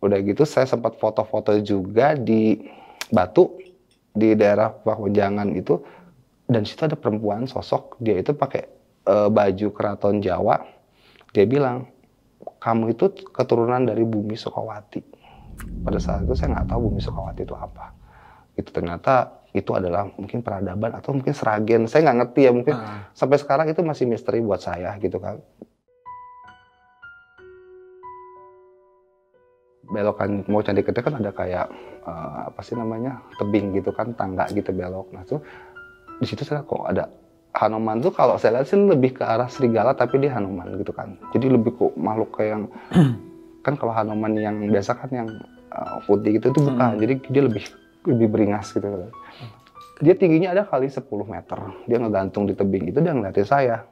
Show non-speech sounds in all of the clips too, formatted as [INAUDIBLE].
udah gitu saya sempat foto-foto juga di Batu di daerah Pakunjangan itu. Dan situ ada perempuan sosok dia itu pakai uh, baju keraton Jawa. Dia bilang kamu itu keturunan dari bumi Sukawati. Pada saat itu saya nggak tahu bumi Sukawati itu apa. Itu ternyata itu adalah mungkin peradaban atau mungkin seragen. Saya nggak ngerti ya mungkin uh. sampai sekarang itu masih misteri buat saya gitu kan belokan mau candi gede kan ada kayak uh, apa sih namanya tebing gitu kan tangga gitu belok. Nah tuh di situ saya kok ada Hanuman tuh kalau saya lihat sih lebih ke arah serigala tapi dia Hanuman gitu kan. Jadi lebih kok makhluk kayak yang [CLEARS THROAT] kan kalau Hanuman yang biasa kan yang uh, putih gitu itu bukan. Hmm. jadi dia lebih lebih beringas gitu. Dia tingginya ada kali 10 meter. Dia ngegantung di tebing itu dia ngeliatin saya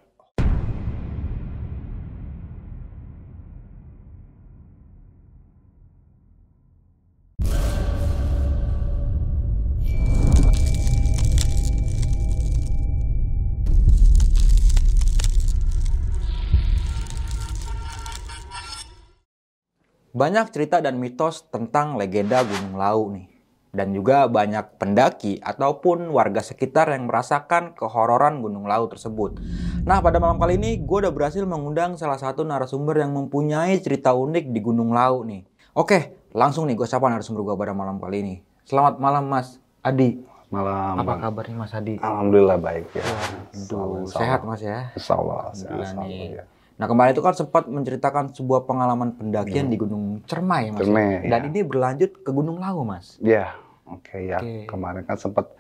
Banyak cerita dan mitos tentang legenda Gunung Lau nih. Dan juga banyak pendaki ataupun warga sekitar yang merasakan kehororan Gunung Lau tersebut. Nah, pada malam kali ini gue udah berhasil mengundang salah satu narasumber yang mempunyai cerita unik di Gunung Lau nih. Oke, langsung nih gue sapa narasumber gue pada malam kali ini. Selamat malam Mas Adi. Malam. Apa kabarnya Mas Adi? Alhamdulillah baik ya. Aduh, sehat Mas ya? Insya Allah. Alhamdulillah nih. Ya. Nah kemarin itu kan sempat menceritakan sebuah pengalaman pendakian hmm. di Gunung Cermai mas. Cermai, Dan ya. ini berlanjut ke Gunung Lawu mas. Iya, oke okay, ya. Okay. Kemarin kan sempat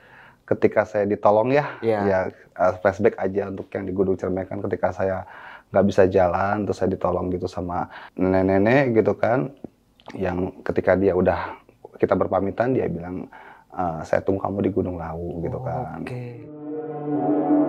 ketika saya ditolong ya, ya, ya uh, flashback aja untuk yang di Gunung Cermai kan ketika saya nggak bisa jalan, terus saya ditolong gitu sama nenek-nenek gitu kan, yang ketika dia udah kita berpamitan dia bilang uh, saya tunggu kamu di Gunung Lawu gitu oh, kan. Oke. Okay.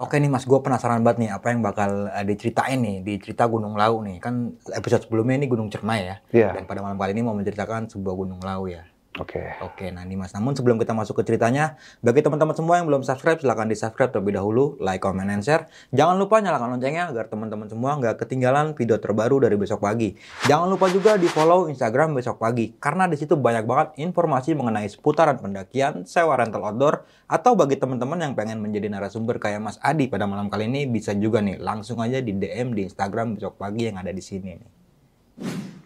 Oke nih Mas, gue penasaran banget nih apa yang bakal uh, diceritain nih di cerita Gunung Lau nih. Kan episode sebelumnya ini Gunung Cermai ya. Yeah. Dan pada malam kali ini mau menceritakan sebuah Gunung Lau ya. Oke. Okay. Oke, nah ini Mas. Namun sebelum kita masuk ke ceritanya, bagi teman-teman semua yang belum subscribe, silahkan di subscribe terlebih dahulu, like, comment, and share. Jangan lupa nyalakan loncengnya agar teman-teman semua nggak ketinggalan video terbaru dari besok pagi. Jangan lupa juga di follow Instagram besok pagi, karena di situ banyak banget informasi mengenai seputaran pendakian, sewa rental outdoor, atau bagi teman-teman yang pengen menjadi narasumber kayak Mas Adi pada malam kali ini, bisa juga nih langsung aja di DM di Instagram besok pagi yang ada di sini nih.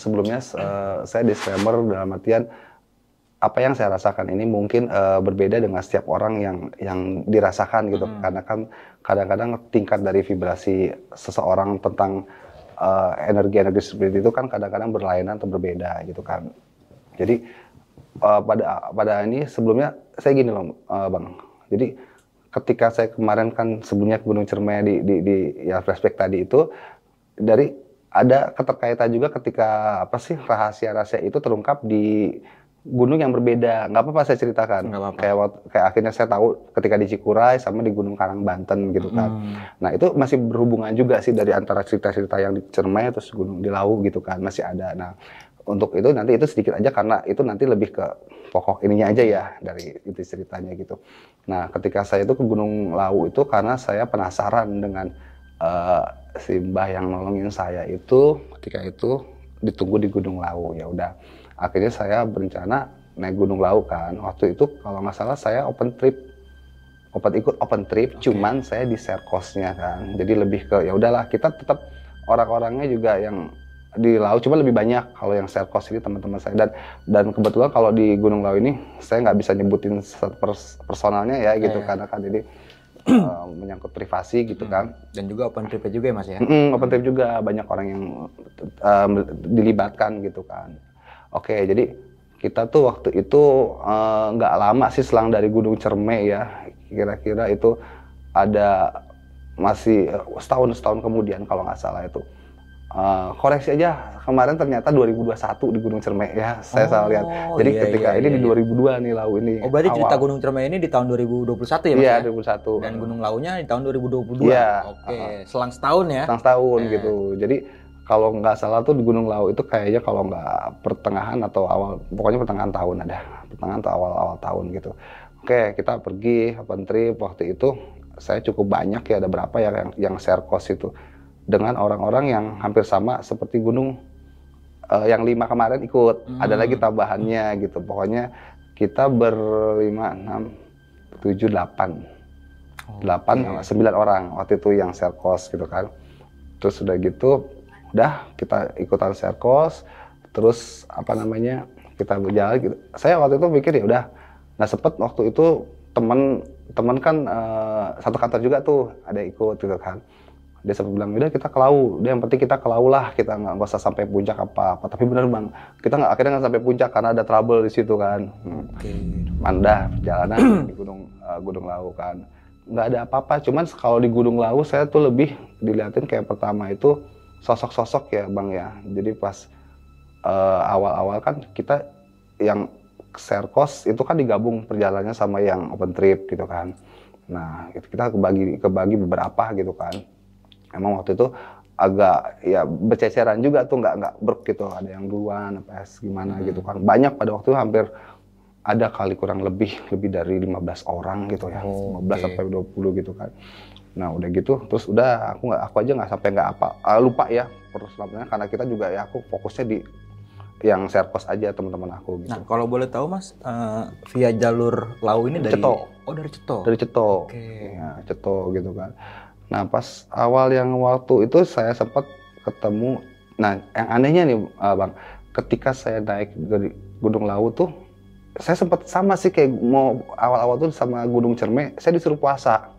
Sebelumnya uh, saya disclaimer dalam artian apa yang saya rasakan ini mungkin uh, berbeda dengan setiap orang yang yang dirasakan gitu. Hmm. karena kan kadang-kadang tingkat dari vibrasi seseorang tentang uh, energi-energi seperti itu kan kadang-kadang berlainan atau berbeda gitu kan. Jadi uh, pada pada ini sebelumnya saya gini loh uh, bang. Jadi ketika saya kemarin kan sebelumnya Gunung Cermai di, di, di ya flashback tadi itu dari ada keterkaitan juga ketika apa sih rahasia-rahasia itu terungkap di gunung yang berbeda. Nggak apa-apa saya ceritakan. Nggak apa-apa. Kayak kayak akhirnya saya tahu ketika di Cikuray sama di Gunung Karang Banten gitu kan. Hmm. Nah itu masih berhubungan juga sih dari antara cerita-cerita yang di Cermai terus Gunung di Lau gitu kan masih ada. Nah untuk itu nanti itu sedikit aja karena itu nanti lebih ke pokok ininya aja ya dari itu ceritanya gitu. Nah ketika saya itu ke Gunung Lau itu karena saya penasaran dengan uh, si mbah yang nolongin saya itu ketika itu ditunggu di Gunung Lau ya udah. Akhirnya saya berencana naik Gunung Lau kan. Waktu itu kalau nggak salah saya open trip. Open ikut open trip okay. cuman saya di share costnya kan. Jadi lebih ke ya udahlah kita tetap orang-orangnya juga yang di Lau cuma lebih banyak kalau yang share cost ini teman-teman saya. Dan dan kebetulan kalau di Gunung Lau ini saya nggak bisa nyebutin pers personalnya ya gitu yeah. karena kan jadi uh, menyangkut privasi gitu Hmm. kan. Dan juga open trip juga ya Mas ya. Mm-mm, open trip juga banyak orang yang um, dilibatkan gitu kan. Oke, jadi kita tuh waktu itu uh, nggak lama sih selang dari Gunung Cerme ya, kira-kira itu ada masih uh, setahun setahun kemudian kalau nggak salah itu. Uh, koreksi aja kemarin ternyata 2021 di Gunung Cerme ya saya salah lihat. Oh, Jadi iya, ketika iya, ini iya, di iya. 2002 nih lau ini. Oh berarti cerita awal. Gunung Cermai ini di tahun 2021 ya Mas Iya ya? 2001. Dan Gunung Launya di tahun 2022. Iya. Oke, selang setahun ya. setengah tahun Eh. gitu. Jadi kalau nggak salah tuh di Gunung Lau itu kayaknya kalau nggak pertengahan atau awal, pokoknya pertengahan tahun ada, pertengahan atau awal-awal tahun gitu. Oke, kita pergi open trip waktu itu saya cukup banyak ya ada berapa ya yang yang share cost itu dengan orang-orang yang hampir sama seperti gunung eh, yang lima kemarin ikut. Ada Hmm. lagi tambahannya gitu. Pokoknya kita berlima, enam, tujuh, delapan. delapan Oke. sembilan orang waktu itu yang share cost gitu kan terus udah gitu udah kita ikutan share cost terus apa namanya kita berjalan gitu saya waktu itu mikir ya udah nggak sempet waktu itu temen temen kan eh, satu kantor juga tuh ada ikut gitu kan dia sempat bilang udah kita ke lau. Dia yang penting kita ke lau lah kita nggak usah sampai puncak apa apa tapi bener bang kita nggak akhirnya nggak sampai puncak karena ada trouble di situ kan. Hmm. Oke. mandah perjalanan di gunung eh, gunung Lawu kan. Nggak ada apa-apa cuman kalau di gunung Lawu saya tuh lebih dilihatin kayak pertama itu sosok-sosok ya bang ya. Jadi pas eh, awal-awal kan kita yang share cost itu kan digabung perjalanannya sama yang open trip gitu kan. Nah kita kebagi kebagi beberapa gitu kan emang waktu itu agak ya berceceran juga tuh nggak nggak berk gitu ada yang duluan apa gimana Hmm. gitu kan banyak pada waktu itu hampir ada kali kurang lebih lebih dari 15 orang gitu ya Oh, 15 oke. sampai 20 gitu kan nah udah gitu terus udah aku nggak aku aja nggak sampai nggak apa ah, lupa ya perselamanya karena kita juga ya aku fokusnya di yang cost aja teman-teman aku gitu Nah kalau boleh tahu Mas, eh, via jalur Lau ini dari Ceto. Oh dari Ceto. dari Ceto Oke. ya Ceto gitu kan nah pas awal yang waktu itu saya sempat ketemu nah yang anehnya nih eh, bang ketika saya naik dari Gunung Lawu tuh saya sempat sama sih kayak mau awal-awal tuh sama Gunung Cerme saya disuruh puasa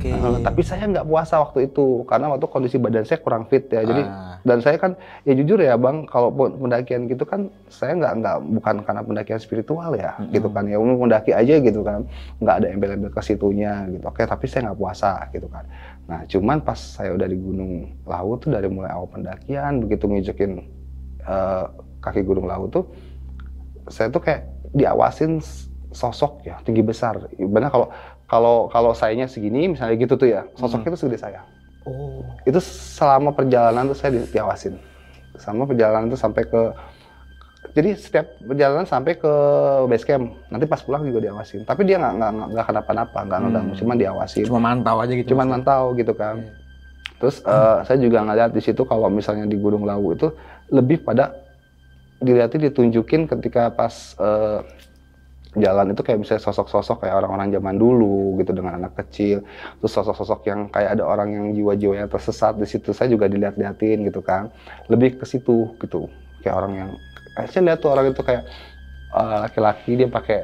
Oke. Eh, tapi saya nggak puasa waktu itu karena waktu kondisi badan saya kurang fit ya. Jadi Ah, dan saya kan ya jujur ya bang kalau pun pendakian gitu kan saya nggak nggak bukan karena pendakian spiritual ya Mm-mm. gitu kan. Ya umum mendaki aja gitu kan. Nggak ada embel-embel ke situnya gitu. Oke tapi saya nggak puasa gitu kan. Nah cuman pas saya udah di Gunung Lawu tuh dari mulai awal pendakian begitu nginjekin eh, kaki Gunung Lawu tuh saya tuh kayak diawasin sosok ya tinggi besar. Benar kalau kalau kalau sayanya segini misalnya gitu tuh ya sosoknya tuh segede saya oh. itu selama perjalanan tuh saya di- diawasin sama perjalanan tuh sampai ke jadi setiap perjalanan sampai ke base camp nanti pas pulang juga diawasin tapi dia nggak nggak nggak kenapa-napa nggak Hmm. ngeganggu cuman diawasin Cuma mantau aja gitu. ya? mantau gitu kan Oke. terus eh, saya juga ngeliat di situ kalau misalnya di Gunung Lawu itu lebih pada dilihatin ditunjukin ketika pas eh, jalan itu kayak misalnya sosok-sosok kayak orang-orang zaman dulu gitu dengan anak kecil. Terus sosok-sosok yang kayak ada orang yang jiwa-jiwanya tersesat di situ saya juga dilihat-liatin gitu kan. Lebih ke situ gitu. Kayak orang yang eh, saya lihat tuh orang itu kayak eh, laki-laki dia pakai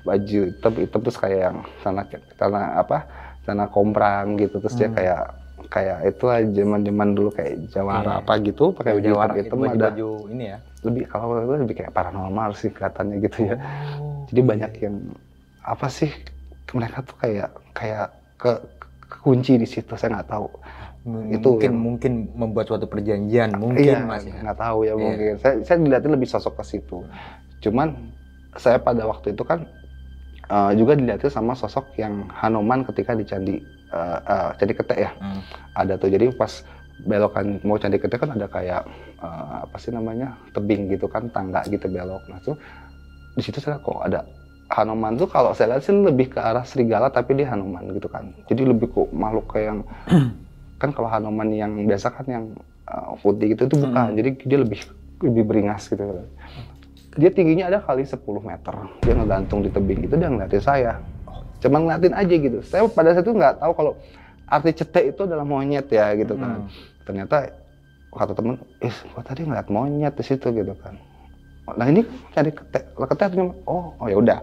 baju hitam hitam terus kayak yang tanah tanah apa? Tanah komprang gitu. Terus dia Hmm. kayak kayak itu lah zaman-zaman dulu kayak jawara Iya. apa gitu pakai baju Jawara, hitam hitam baju, ada baju ini ya. lebih kalau itu lebih kayak paranormal sih kelihatannya gitu ya Oh, jadi banyak yang apa sih mereka tuh kayak kayak ke kunci di situ saya nggak tahu M- itu mungkin yang- mungkin membuat suatu perjanjian mungkin iya Mas ya. nggak tahu ya Iya. mungkin saya saya dilihatin lebih sosok ke situ cuman saya pada waktu itu kan eh, juga dilihatin sama sosok yang Hanoman ketika di candi eh, eh, candi ketek ya. Hmm. ada tuh jadi pas belokan mau candi ketek kan ada kayak eh, apa sih namanya tebing gitu kan tangga gitu belok. Nah tuh di situ saya kok ada Hanuman tuh kalau saya lihat sih lebih ke arah serigala tapi dia Hanuman gitu kan. Jadi lebih kok makhluk kayak yang [CLEARS THROAT] kan kalau Hanuman yang biasa kan yang eh, putih gitu itu bukan. Hmm. jadi dia lebih lebih beringas gitu. Dia tingginya ada kali 10 meter. Dia ngegantung di tebing itu dia ngeliatin saya cuma ngeliatin aja gitu saya pada saat itu nggak tahu kalau arti cetek itu adalah monyet ya gitu kan Hmm. ternyata kata temen eh gua tadi ngeliat monyet di situ gitu kan nah ini cari ketek ketek ternyata, oh oh ya udah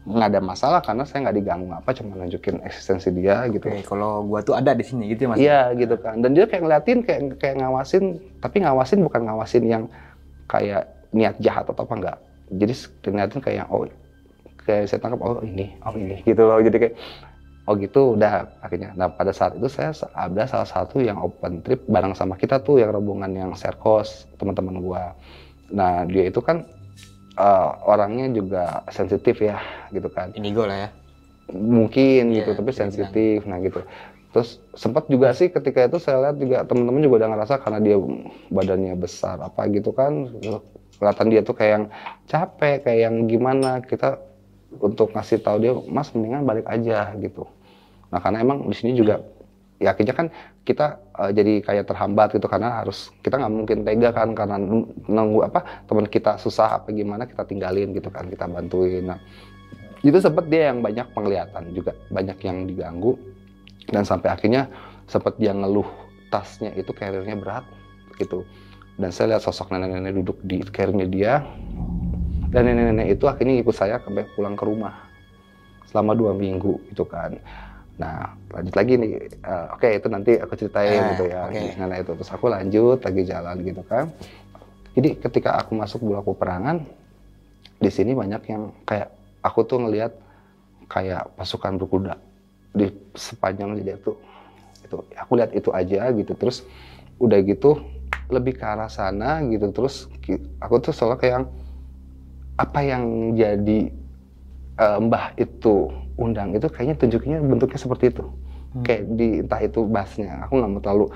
nggak ada masalah karena saya nggak diganggu apa cuma nunjukin eksistensi dia gitu Oke, kalau gua tuh ada di sini gitu ya Mas. Iya gitu kan. Dan dia kayak ngeliatin kayak kayak ngawasin, tapi ngawasin bukan ngawasin yang kayak niat jahat atau apa enggak. Jadi ngeliatin kayak oh kayak saya tangkap oh ini, oh ini gitu loh. Jadi kayak oh gitu udah akhirnya. Nah pada saat itu saya ada salah satu yang open trip bareng sama kita tuh yang rombongan yang serkos teman-teman gua. Nah dia itu kan eh, orangnya juga sensitif ya gitu kan Indigo lah ya. mungkin Iya, gitu tapi bisa sensitif nah gitu terus sempat juga sih ketika itu saya lihat juga teman-teman juga udah ngerasa karena dia badannya besar apa gitu kan kelihatan dia tuh kayak yang capek kayak yang gimana kita untuk ngasih tahu dia mas mendingan balik aja gitu. Nah karena emang di sini juga ya akhirnya kan kita eh, jadi kayak terhambat gitu karena harus kita nggak mungkin tega kan karena nunggu apa teman kita susah apa gimana kita tinggalin gitu kan kita bantuin. Nah itu sempat dia yang banyak penglihatan juga banyak yang diganggu. Dan sampai akhirnya sempat dia ngeluh tasnya itu carrier-nya berat gitu. Dan saya lihat sosok nenek-nenek duduk di carrier-nya dia dan nenek-nenek itu akhirnya ikut saya sampai pulang ke rumah. Selama dua minggu gitu kan. Nah lanjut lagi nih. Eh, oke itu nanti aku ceritain Eh, gitu ya. oke. nenek itu. Terus aku lanjut lagi jalan gitu kan. Jadi ketika aku masuk blok peperangan di sini banyak yang kayak aku tuh ngelihat kayak pasukan berkuda di sepanjang dia tuh. Itu aku lihat itu aja gitu. Terus udah gitu lebih ke arah sana gitu. Terus aku tuh selalu kayak apa yang jadi eh, mbah itu undang itu kayaknya tunjuknya bentuknya seperti itu. Kayak di entah itu bassnya. Aku nggak mau terlalu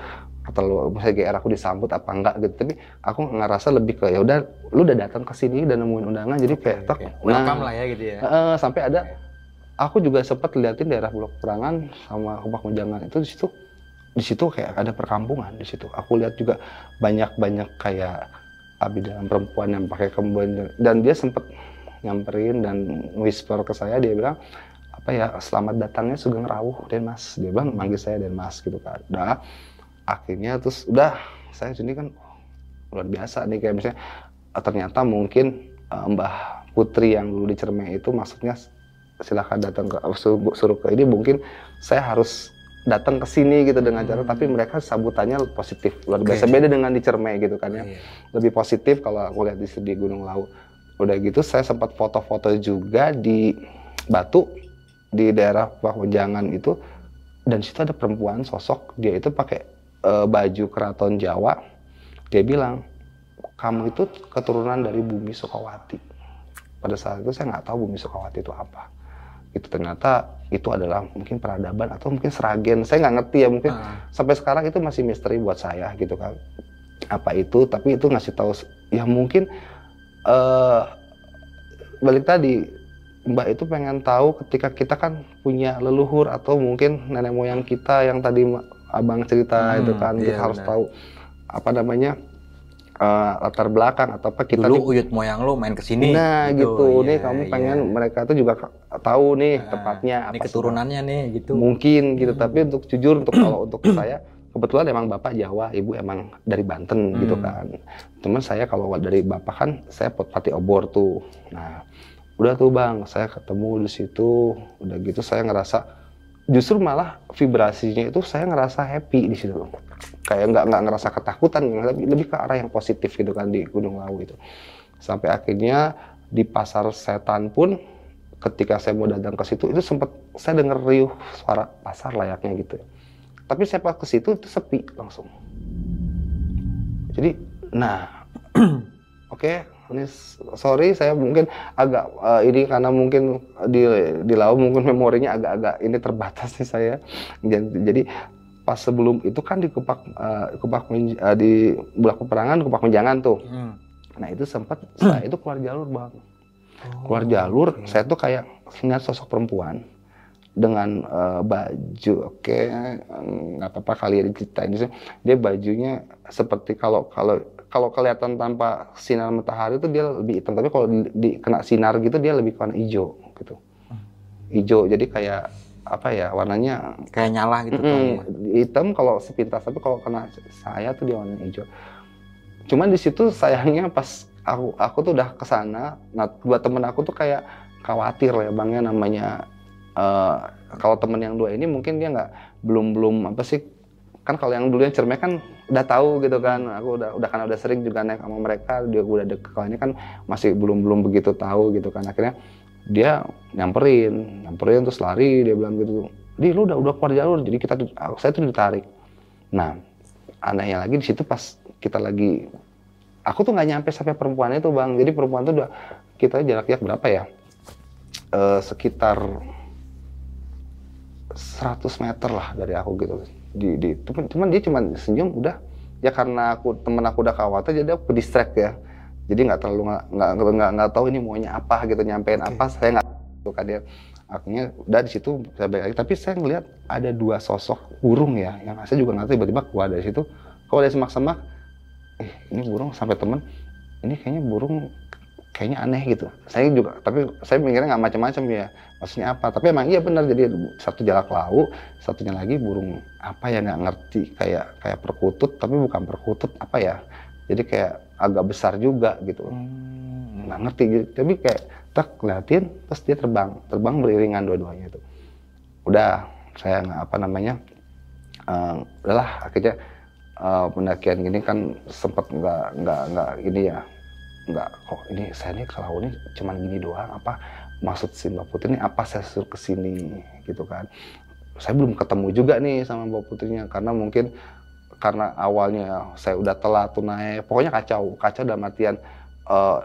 terlalu misalnya GR aku disambut apa enggak gitu. Tapi aku ngerasa lebih ke ya udah lu udah datang ke sini dan nemuin undangan jadi kayak Oke. nah, Welcome lah ya gitu ya. Heeh, sampai ada aku juga sempat liatin daerah blok perangan sama Kubak Menjangan itu di situ di situ kayak ada perkampungan di situ. Aku lihat juga banyak banyak kayak abdi dalam perempuan yang pakai kembang dan dia sempat nyamperin dan whisper ke saya dia bilang apa ya selamat datangnya Sugeng Rawuh Den Mas dia bilang manggil saya Den Mas gitu kan. Udah akhirnya terus udah saya sini kan luar biasa nih kayak misalnya eh, ternyata mungkin eh, Mbah Putri yang dulu di Cermai itu maksudnya silahkan datang ke suruh, suruh ke ini mungkin saya harus datang ke sini gitu dengan cara tapi mereka sambutannya positif. Luar biasa. Beda dengan di Cermai gitu kan ya. Iya. lebih positif kalau aku lihat di, di Gunung Lau. Udah gitu saya sempat foto-foto juga di Batu di daerah Pakunjangan itu. Dan situ ada perempuan sosok dia itu pakai eh, baju keraton Jawa. Dia bilang kamu itu keturunan dari bumi Sukawati. Pada saat itu saya nggak tahu bumi Sukawati itu apa itu ternyata itu adalah mungkin peradaban atau mungkin seragen saya nggak ngerti ya mungkin Ah. sampai sekarang itu masih misteri buat saya gitu kan apa itu tapi itu ngasih tahu ya mungkin eh balik tadi Mbak itu pengen tahu ketika kita kan punya leluhur atau mungkin nenek moyang kita yang tadi abang cerita Hmm, itu kan kita iya, harus benar. tahu apa namanya eh, latar belakang atau apa kita Dulu nih- uyut moyang lu main ke sini. nah gitu, nih Iya, kamu iya. pengen mereka tuh juga tahu nih Ah, tepatnya Ini apa sih, keturunannya nih gitu. mungkin gitu Hmm. tapi untuk jujur untuk kalau untuk [CLEARS THROAT] saya kebetulan emang bapak Jawa ibu emang dari Banten gitu Hmm. kan teman saya kalau dari bapak kan saya pati obor tuh nah udah tuh bang saya ketemu di situ udah gitu saya ngerasa justru malah vibrasinya itu saya ngerasa happy di situ kayak nggak nggak ngerasa ketakutan lebih, lebih ke arah yang positif gitu kan di Gunung Lawu itu. Sampai akhirnya di pasar setan pun ketika saya mau datang ke situ itu sempat saya dengar riuh suara pasar layaknya gitu. Tapi saya pas ke situ itu sepi langsung. Jadi nah [CLEARS THROAT] oke ini s- sorry saya mungkin agak eh, ini karena mungkin di di laut mungkin memorinya agak-agak ini terbatas nih saya. Jadi pas sebelum itu kan di kupak eh, kupak Menj- eh, di bulak peperangan kupak menjangan tuh. Hmm. nah itu sempat saya itu keluar jalur bang. Keluar jalur oke. saya tuh kayak ngeliat sosok perempuan dengan eh, baju oke nggak apa-apa kali ya diceritain. Di dia bajunya seperti kalau kalau kalau kelihatan tanpa sinar matahari itu dia lebih hitam. Tapi kalau di, di- kena sinar gitu dia lebih warna hijau gitu. Hijau jadi kayak apa ya warnanya Kayak nyala gitu tuh. Mm, hitam kalau sepintas tapi kalau kena saya tuh dia warna hijau. Cuman di situ sayangnya pas aku aku tuh udah ke sana, nah dua temen aku tuh kayak khawatir ya bang ya namanya eh, kalau temen yang dua ini mungkin dia nggak belum belum apa sih kan kalau yang dulu yang cermek kan udah tahu gitu kan aku udah udah kan udah sering juga naik sama mereka dia udah deket kalau ini kan masih belum belum begitu tahu gitu kan akhirnya dia nyamperin nyamperin terus lari dia bilang gitu. Di lu udah udah keluar jalur jadi kita saya tuh ditarik. Nah anehnya lagi di situ pas kita lagi aku tuh nggak nyampe sampai perempuan itu bang. Jadi perempuan tuh udah kita jaraknya berapa ya? Eh, sekitar 100 meter lah dari aku gitu. Di, di cuman, cuman dia cuma senyum udah. Ya karena aku temen aku udah khawatir jadi aku distract ya jadi nggak terlalu nggak nggak nggak nggak tahu ini maunya apa gitu nyampein Oke. apa saya nggak tahu kan dia akhirnya udah di situ saya balik lagi. Tapi saya ngelihat ada dua sosok burung ya yang saya juga nggak tahu tiba-tiba keluar dari situ. Kalau dari semak-semak eh ini burung sampai temen. Ini kayaknya burung kayaknya aneh gitu. Saya juga tapi saya mikirnya nggak macam-macam ya. Maksudnya apa? Tapi emang iya benar jadi satu jalak lau satunya lagi burung apa ya nggak ngerti. Kayak kayak perkutut tapi bukan perkutut apa ya? Jadi kayak agak besar juga gitu. Hmm. nggak ngerti gitu. Tapi kayak tak liatin terus dia terbang. Terbang beriringan dua-duanya itu. Udah saya nggak apa namanya eh, udahlah akhirnya eh, pendakian gini kan sempat nggak nggak nggak gini ya nggak kok ini saya nih kalau ini cuman gini doang apa maksud si Mbak Putri ini apa saya suruh ke sini gitu kan. Saya belum ketemu juga nih sama Mbak Putrinya karena mungkin karena awalnya saya udah telat tuh naik pokoknya kacau kacau dalam artian eh,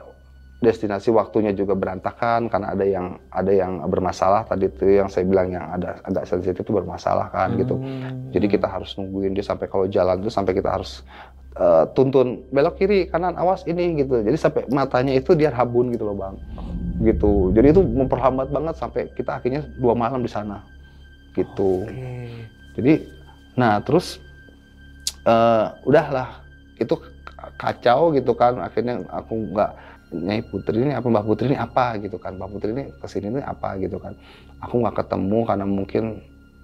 destinasi waktunya juga berantakan karena ada yang ada yang bermasalah. Tadi itu yang saya bilang yang ada agak sensitif itu bermasalah kan gitu. Hmm. jadi kita harus nungguin dia sampai kalau jalan tuh sampai kita harus eh, tuntun belok kiri kanan awas ini gitu. Jadi sampai matanya itu dia habun gitu loh bang. Gitu. Jadi itu memperlambat banget sampai kita akhirnya dua malam di sana. Gitu. Oke. jadi nah terus eh udahlah. Itu kacau gitu kan. Akhirnya aku nggak Nyai Putri ini apa Mbak Putri ini apa gitu kan. Mbak Putri ini ke sini ini apa gitu kan. Aku nggak ketemu karena mungkin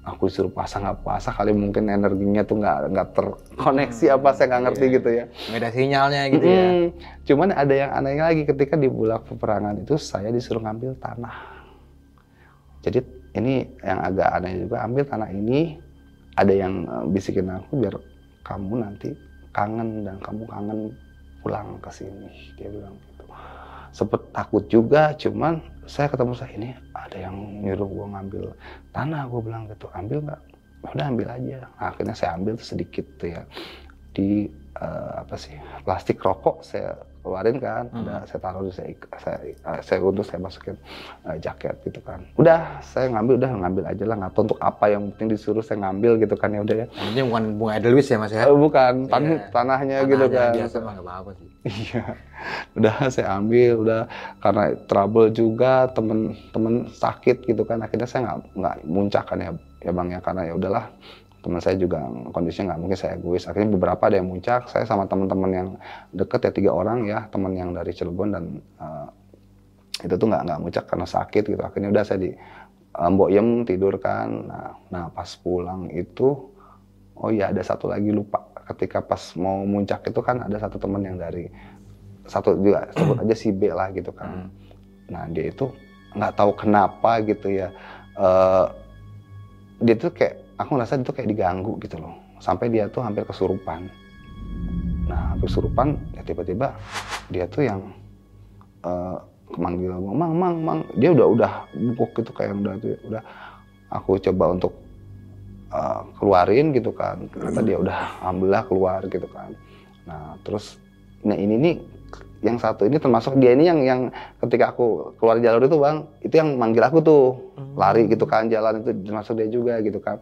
aku disuruh puasa nggak puasa kali mungkin energinya tuh nggak nggak terkoneksi Hmm, apa saya nggak ngerti iya. gitu ya. Beda sinyalnya gitu ya. Mm, cuman ada yang aneh lagi ketika di bulak peperangan itu saya disuruh ngambil tanah. Jadi ini yang agak aneh juga ambil tanah ini ada yang eh, bisikin aku biar kamu nanti kangen dan kamu kangen pulang ke sini dia bilang gitu. Sempet takut juga cuman saya ketemu saya ini ada yang nyuruh gua ngambil tanah gua bilang gitu. Ambil nggak? "Ya udah ambil aja. Akhirnya saya ambil sedikit tuh ya di eh, apa sih plastik rokok saya keluarin kan Hmm. udah saya taruh saya saya, eh, saya untuk saya masukin eh, jaket gitu kan udah saya ngambil udah ngambil aja lah nggak tahu untuk apa yang penting disuruh saya ngambil gitu kan ya udah ya penting bukan bunga Edelweiss ya mas ya. Eh, bukan tan Iya. tanahnya Tanah gitu kan Biasa mah nggak apa-apa sih. [LAUGHS] Iya, udah saya ambil, udah karena trouble juga temen-temen sakit gitu kan, akhirnya saya nggak nggak muncak kan ya, ya bang ya karena ya udahlah teman saya juga kondisinya nggak mungkin saya egois. Akhirnya beberapa ada yang muncak, saya sama teman-teman yang deket ya tiga orang ya, teman yang dari Cilegon dan eh, itu tuh nggak nggak muncak karena sakit gitu. Akhirnya udah saya di eh, Mbok Yem tidur kan. Nah, nah pas pulang itu, oh iya ada satu lagi lupa. Ketika pas mau muncak itu kan ada satu teman yang dari satu juga [CLEARS THROAT] sebut aja si B lah gitu kan. Hmm. Nah dia itu nggak tahu kenapa gitu ya. eh, dia tuh kayak aku ngerasa dia tuh kayak diganggu gitu loh. Sampai dia tuh hampir kesurupan. Nah hampir kesurupan ya tiba-tiba dia tuh yang eh manggil gua, mang mang mang dia udah udah bungkuk gitu kayak udah tuh udah aku coba untuk eh, keluarin gitu kan ternyata dia udah alhamdulillah keluar gitu kan nah terus nah ini nih yang satu ini termasuk dia ini yang yang ketika aku keluar jalur itu bang itu yang manggil aku tuh. Lari gitu kan jalan itu termasuk dia juga gitu kan.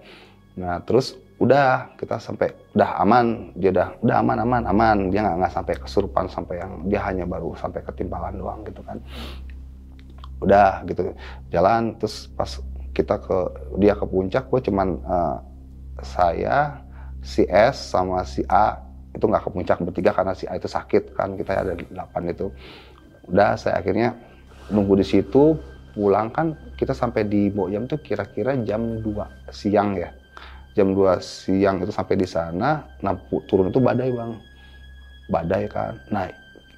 Nah terus udah kita sampai udah aman dia udah udah aman aman aman. Dia nggak nggak sampai kesurupan sampai yang dia hanya baru sampai ketimpalan doang gitu kan. Udah gitu jalan. Terus pas kita ke dia ke puncak gue cuman eh, saya si S sama si A itu nggak ke puncak bertiga karena si A itu sakit kan kita ada delapan itu udah saya akhirnya nunggu di situ pulang kan kita sampai di Boyam tuh kira-kira jam 2 siang ya jam 2 siang itu sampai di sana nah pu- turun itu badai bang badai kan nah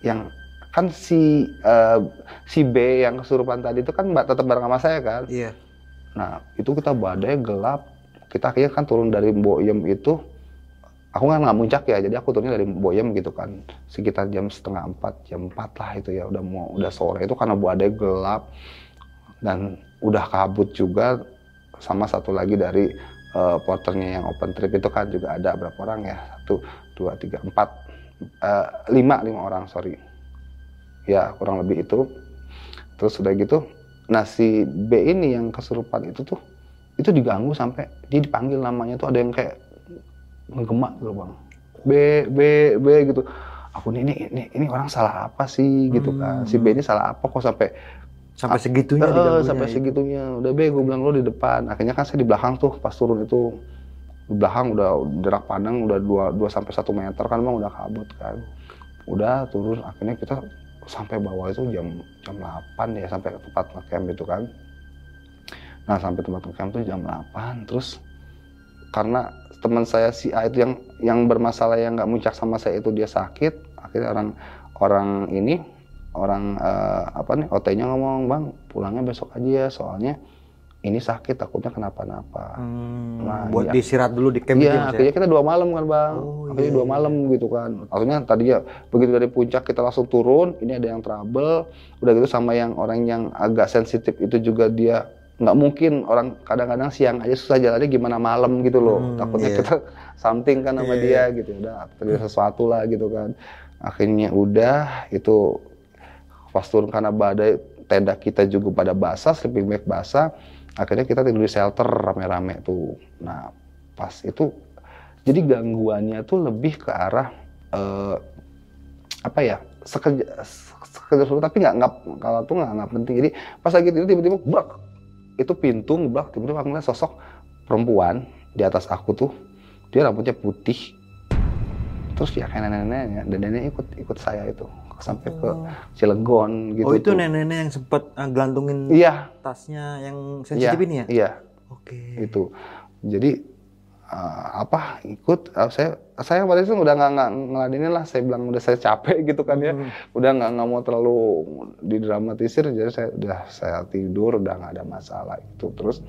yang kan si eh, si B yang kesurupan tadi itu kan tetap bareng sama saya kan. Iya. Nah, itu kita badai gelap. Kita akhirnya kan turun dari Boyem itu. Aku kan nggak muncak ya, jadi aku turunnya dari Boyem gitu kan. Sekitar jam setengah empat, jam empat lah itu ya. Udah mau udah sore itu karena badai gelap dan udah kabut juga. Sama satu lagi dari eh, porternya yang open trip itu kan juga ada berapa orang ya? Satu, dua, tiga, empat, Eh, lima, lima orang sorry. Ya kurang lebih itu. Terus udah gitu, nah si B ini yang kesurupan itu tuh itu diganggu sampai dia dipanggil namanya tuh ada yang kayak ngegemak gitu bang. B B B gitu. Aku nih ini ini, ini orang salah apa sih? Gitu kan si B ini salah apa kok sampai Sampai segitunya diganggunya sampai itu. segitunya. Udah B gue bilang lo di depan. Akhirnya kan saya di belakang tuh pas turun itu. Di belakang udah jarak pandang udah 2 2 sampai 1 meter kan bang udah kabut kan. Udah turun. Akhirnya kita sampai bawah itu jam jam 8 ya sampai ke tempat ngecamp itu kan. Nah sampai tempat ngecamp tuh jam 8 terus karena teman saya si A itu yang yang bermasalah yang nggak muncak sama saya itu dia sakit akhirnya orang orang ini orang eh, apa nih OT-nya ngomong bang pulangnya besok aja ya soalnya ini sakit takutnya kenapa-napa Hmm, Nah, buat iya. diistirahat dulu di camp ya, Iya, ya? akhirnya kita dua malam kan bang. Oh, akhirnya iya, dua iya. malam gitu kan. Akhirnya tadi ya begitu dari puncak kita langsung turun. Ini ada yang trouble. Udah gitu sama yang orang yang agak sensitif itu juga dia nggak mungkin orang kadang-kadang siang aja susah jalannya gimana malam gitu loh. Hmm, Takutnya iya. kita [LAUGHS] something kan sama Iya, dia gitu. Udah terjadi sesuatu lah gitu kan. Akhirnya udah itu pas turun karena badai tenda kita juga pada basah, sleeping bag basah. Akhirnya kita tidur di shelter rame-rame tuh. Nah pas itu jadi gangguannya tuh lebih ke arah eh, apa ya sekejar sekedar sesuatu tapi nggak nggak kalau tuh nggak nggak penting jadi pas lagi tidur tiba-tiba brak itu pintu ngeblak tiba-tiba aku ngeliat sosok perempuan di atas aku tuh dia rambutnya putih. Terus ya kayak nenek-neneknya dan nenek ikut ikut saya itu sampai ke Cilegon gitu oh itu nenek-nenek yang sempat eh, gelantungin iya. tasnya yang iya sensitif ini ya? iya. Oke. itu. Jadi eh, apa? Ikut? Eh, saya saya pada itu udah nggak ngeladenin lah. Saya bilang udah saya capek gitu kan ya. Hmm. udah nggak nggak mau terlalu didramatisir. Jadi saya udah saya tidur udah nggak ada masalah itu terus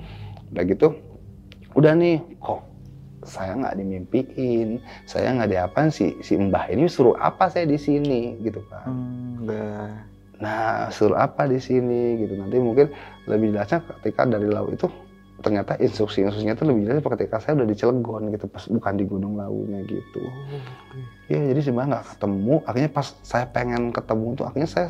udah gitu udah nih kok saya nggak dimimpiin? Saya nggak diapain si si mbah ini suruh apa saya di sini? Gitu kan. Hmm. Nah, suruh apa di sini? Gitu. Nanti mungkin lebih jelasnya ketika dari laut itu ternyata instruksi-instruksinya itu lebih jelas ketika saya udah di Cilegon gitu, pas bukan di Gunung Launya gitu. Iya, jadi sebenarnya nggak ketemu. Akhirnya pas saya pengen ketemu tuh, akhirnya saya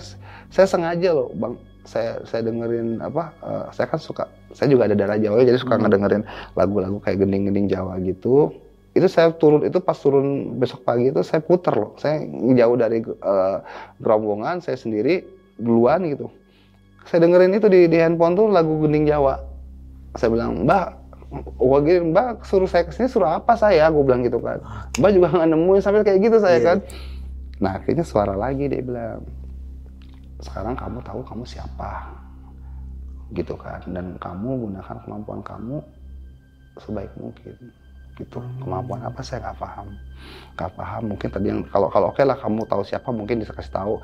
saya sengaja loh, bang. Saya saya dengerin apa? eh, saya kan suka, saya juga ada darah Jawa, jadi suka Hmm. ngedengerin lagu-lagu kayak gending-gending Jawa gitu. Itu saya turun itu pas turun besok pagi itu saya puter loh. Saya jauh dari eh, gerombongan, saya sendiri duluan gitu. Saya dengerin itu di, di handphone tuh lagu gending Jawa. Saya bilang, Mbak, gua gini, Mbak suruh saya ke sini suruh apa saya? Gue bilang gitu kan. Mbak juga nggak nemuin sampai kayak gitu saya Iya. kan. Nah akhirnya suara lagi dia bilang, sekarang kamu tahu kamu siapa, gitu kan. Dan kamu gunakan kemampuan kamu sebaik mungkin, gitu. Kemampuan apa saya nggak paham, nggak paham. Mungkin tadi yang kalau kalau oke lah kamu tahu siapa mungkin bisa kasih tahu.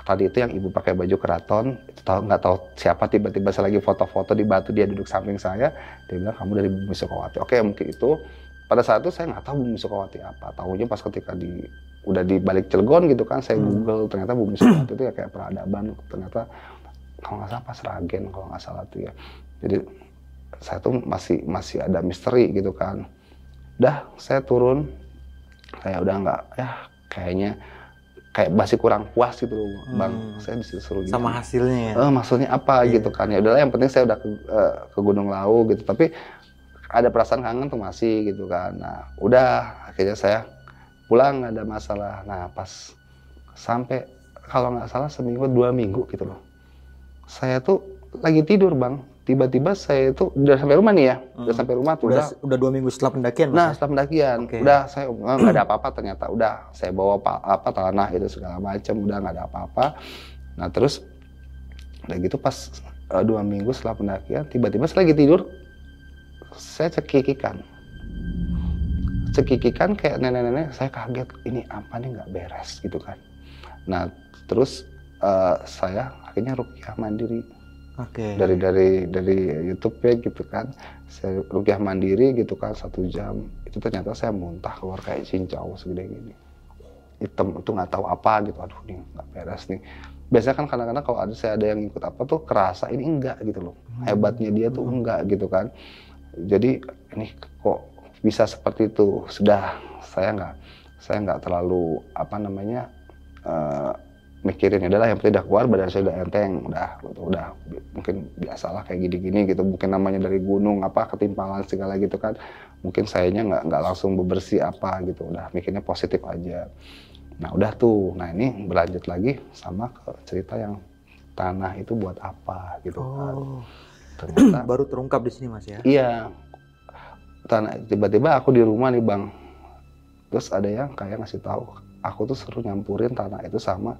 Tadi itu yang ibu pakai baju keraton, itu tahu nggak tahu siapa tiba-tiba saya lagi foto-foto di batu dia duduk samping saya, dia bilang kamu dari Bumi Sukawati. Oke mungkin itu pada saat itu saya nggak tahu Bumi Sukawati apa. Tahunya pas ketika di udah di balik Cilegon gitu kan, saya Hmm. Google ternyata Bumi Sukawati itu ya kayak peradaban. Ternyata kalau nggak salah pas Ragen kalau nggak salah tuh ya. Jadi saya tuh masih masih ada misteri gitu kan. Dah saya turun, kayak udah nggak ya kayaknya kayak masih kurang puas gitu loh bang. Hmm. Saya disuruh gini. Sama hasilnya ya? Eh, maksudnya apa Iya. gitu kan ya udahlah yang penting saya udah ke, eh, ke Gunung Lau gitu tapi ada perasaan kangen tuh masih gitu kan nah udah akhirnya saya pulang nggak ada masalah nah pas sampai kalau nggak salah seminggu dua minggu gitu loh saya tuh lagi tidur bang tiba-tiba saya itu udah sampai rumah nih ya udah Hmm. sampai rumah tuh Udah, udah udah dua minggu setelah pendakian? Nah, setelah pendakian, Oke. udah saya oh, nggak ada apa-apa ternyata. Udah saya bawa pa- apa tanah itu segala macam, udah nggak ada apa-apa. Nah, terus udah gitu pas eh, dua minggu setelah pendakian, tiba-tiba saya lagi tidur, saya cekikikan. Cekikikan kayak nenek-nenek, saya kaget, ini apa nih nggak beres gitu kan. Nah, terus eh, saya akhirnya rukyah mandiri Oke. dari dari dari YouTube ya gitu kan. Saya rukyah mandiri gitu kan satu jam. Itu ternyata saya muntah keluar kayak cincau segede gini. Hitam itu nggak tahu apa gitu. Aduh nih nggak beres nih. Biasanya kan kadang-kadang kalau ada saya ada yang ikut apa tuh kerasa ini enggak gitu loh. Hebatnya dia tuh enggak gitu kan. Jadi ini kok bisa seperti itu? Sudah saya nggak saya nggak terlalu apa namanya eh, mikirin adalah yang penting udah keluar badan saya udah enteng udah udah mungkin biasalah kayak gini-gini gitu mungkin namanya dari gunung apa ketimpalan segala gitu kan mungkin sayanya nggak nggak langsung bebersih apa gitu udah mikirnya positif aja nah udah tuh nah ini berlanjut lagi sama ke cerita yang tanah itu buat apa gitu kan Oh. ternyata [CLEARS THROAT] Baru terungkap di sini Mas ya. Iya. Tanah tiba-tiba aku di rumah nih bang. Terus ada yang kayak ngasih tahu, aku tuh suruh nyampurin tanah itu sama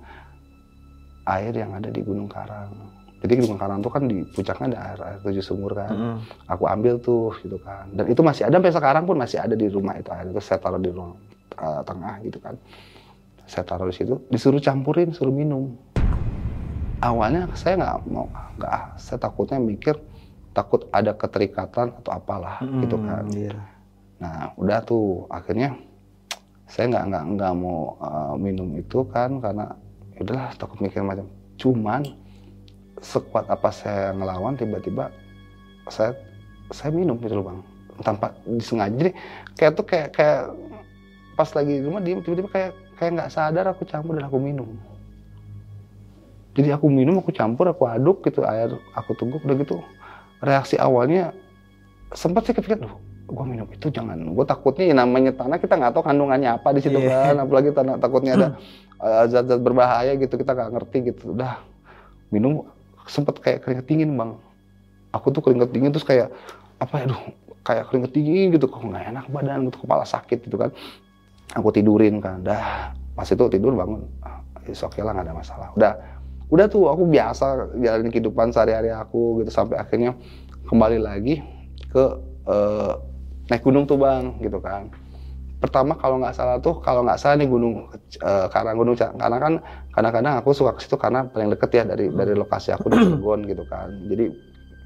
air yang ada di Gunung Karang. Jadi di Gunung Karang tuh kan di puncaknya ada air, air tujuh sumur kan. Mm-mm. Aku ambil tuh gitu kan. Dan itu masih ada sampai sekarang pun masih ada di rumah itu air itu saya taruh di ruang eh, tengah gitu kan. Saya taruh di situ, disuruh campurin, suruh minum. Awalnya saya nggak mau, nggak, ah, saya takutnya mikir takut ada keterikatan atau apalah gitu Mm, kan. Iya. Nah, udah tuh akhirnya saya nggak nggak nggak mau uh, minum itu kan karena ya udahlah takut mikir macam. Cuman sekuat apa saya ngelawan tiba-tiba saya saya minum gitu loh bang. Tanpa disengaja. Jadi kayak tuh kayak kayak pas lagi di rumah diem tiba-tiba kayak kayak nggak sadar aku campur dan aku minum. Jadi aku minum aku campur aku aduk gitu air aku tunggu udah gitu reaksi awalnya sempat sih kepikir loh gue minum itu jangan. Gue takutnya ya namanya tanah kita nggak tahu kandungannya apa di situ Iya. kan. Apalagi tanah takutnya ada uh, zat-zat berbahaya gitu kita nggak ngerti gitu. Udah minum sempet kayak keringet dingin bang. Aku tuh keringet dingin terus kayak apa ya aduh kayak keringet dingin gitu. Kok nggak enak badan gitu kepala sakit gitu kan. Aku tidurin kan. Dah pas itu tidur bangun. Ah, oke lah nggak ada masalah. Udah udah tuh aku biasa jalanin kehidupan sehari-hari aku gitu sampai akhirnya kembali lagi ke eh, naik gunung tuh bang gitu kan. Pertama kalau nggak salah tuh kalau nggak salah nih gunung eh, karang gunung karena kan kadang-kadang aku suka ke situ karena paling deket ya dari dari lokasi aku di Cilegon gitu kan. Jadi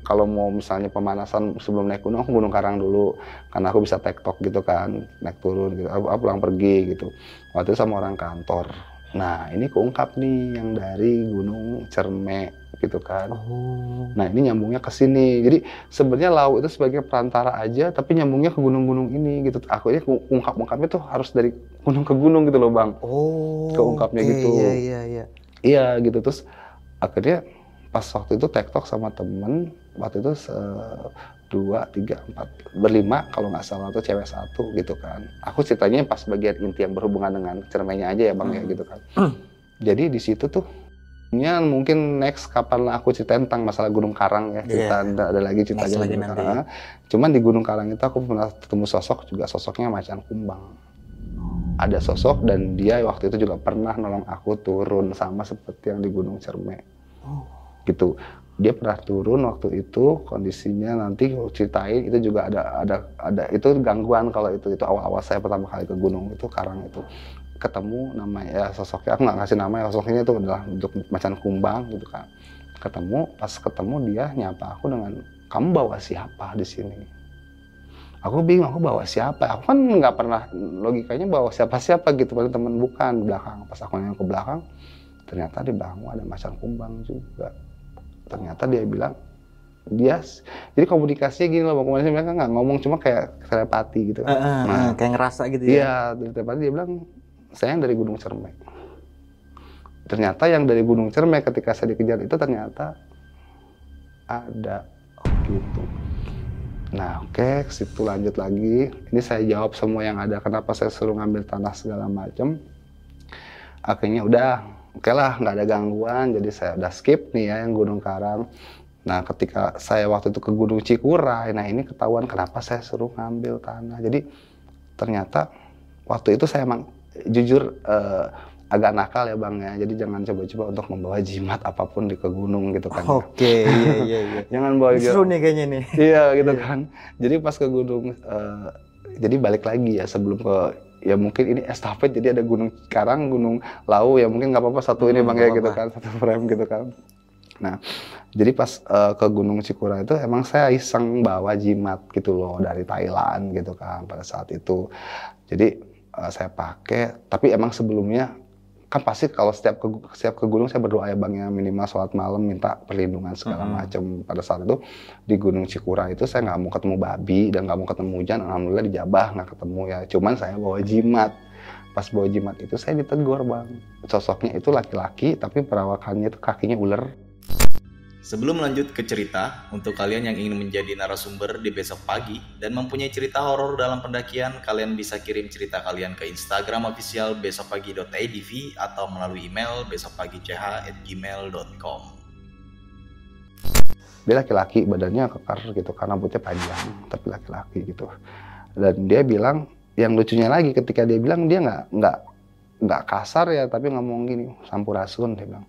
kalau mau misalnya pemanasan sebelum naik gunung aku gunung karang dulu karena aku bisa tektok gitu kan naik turun gitu. Aku, aku pulang pergi gitu. Waktu itu sama orang kantor. Nah ini keungkap nih yang dari gunung Cerme gitu kan Oh. Nah ini nyambungnya ke sini. Jadi sebenarnya laut itu sebagai perantara aja, tapi nyambungnya ke gunung-gunung ini gitu. Akhirnya ungkap-ungkapnya tuh harus dari gunung ke gunung gitu loh bang. Oh. Keungkapnya oke, gitu. Iya iya iya. Iya gitu terus akhirnya pas waktu itu tektok sama temen waktu itu dua tiga empat berlima kalau nggak salah tuh cewek satu gitu kan. Aku ceritanya pas bagian inti yang berhubungan dengan cermenya aja ya bang ya Hmm. gitu kan. Jadi di situ tuh nya mungkin next kapan aku ceritain tentang masalah Gunung Karang ya kita ada, ada lagi cerita Next lagi Gunung nanti. Karang. Cuman di Gunung Karang itu aku pernah ketemu sosok juga sosoknya macan kumbang. Ada sosok dan dia waktu itu juga pernah nolong aku turun sama seperti yang di Gunung Cerme. Oh. Gitu. Dia pernah turun waktu itu kondisinya nanti aku ceritain itu juga ada ada ada itu gangguan kalau itu itu awal-awal saya pertama kali ke gunung itu Karang itu ketemu namanya ya sosoknya. Aku nggak ngasih nama ya sosoknya itu adalah bentuk macan kumbang gitu kan. Ketemu pas ketemu dia nyapa aku dengan kamu bawa siapa di sini? Aku bingung aku bawa siapa? Aku kan nggak pernah logikanya bawa siapa siapa gitu paling teman bukan di belakang. Pas aku nengok ke belakang ternyata di belakangmu ada macan kumbang juga. Ternyata dia bilang dia jadi komunikasinya gini loh komunikasi mereka nggak ngomong cuma kayak telepati gitu Eh, eh, Nah, eh, kayak ngerasa gitu ya. Iya, telepati dia bilang saya yang dari Gunung Cerme. Ternyata yang dari Gunung Cerme ketika saya dikejar itu ternyata ada gitu. Nah, oke, ke situ lanjut lagi. Ini saya jawab semua yang ada. Kenapa saya suruh ngambil tanah segala macam. Akhirnya udah, oke lah, nggak ada gangguan. Jadi saya udah skip nih ya yang Gunung Karang. Nah, ketika saya waktu itu ke Gunung Cikuray, nah ini ketahuan kenapa saya suruh ngambil tanah. Jadi ternyata waktu itu saya emang jujur eh, agak nakal ya bang ya. Jadi jangan coba-coba untuk membawa jimat apa pun di ke gunung gitu kan. ya. Oke, iya iya iya. [LAUGHS] Jangan bawa Seru nih kayaknya nih. [LAUGHS] Iya gitu kan. Jadi pas ke gunung, eh, jadi balik lagi ya sebelum ke ya mungkin ini estafet jadi ada gunung Karang, gunung Lau ya mungkin nggak apa-apa satu ini Hmm, bang nggak ya gitu kan satu frame gitu kan. Nah jadi pas eh, ke Gunung Cikura itu emang saya iseng bawa jimat gitu loh dari Thailand gitu kan pada saat itu. Jadi eh, saya pakai. Tapi emang sebelumnya kan pasti kalau setiap ke setiap ke gunung saya berdoa ya bang ya minimal sholat malam minta perlindungan segala Mm-mm. macam. Pada saat itu di Gunung Cikura itu saya nggak mau ketemu babi dan nggak mau ketemu hujan. Alhamdulillah dijabah nggak ketemu ya. Cuman saya bawa jimat. Pas bawa jimat itu saya ditegur bang sosoknya itu laki-laki tapi perawakannya itu kakinya ular Sebelum lanjut ke cerita, untuk kalian yang ingin menjadi narasumber di besok pagi dan mempunyai cerita horor dalam pendakian, kalian bisa kirim cerita kalian ke Instagram official besokpagi.idv atau melalui email besokpagi.ch@gmail.com. dia laki-laki badannya kekar gitu karena rambutnya panjang tapi laki-laki gitu dan dia bilang yang lucunya lagi ketika dia bilang dia nggak nggak nggak kasar ya tapi ngomong gini sampurasun dia bilang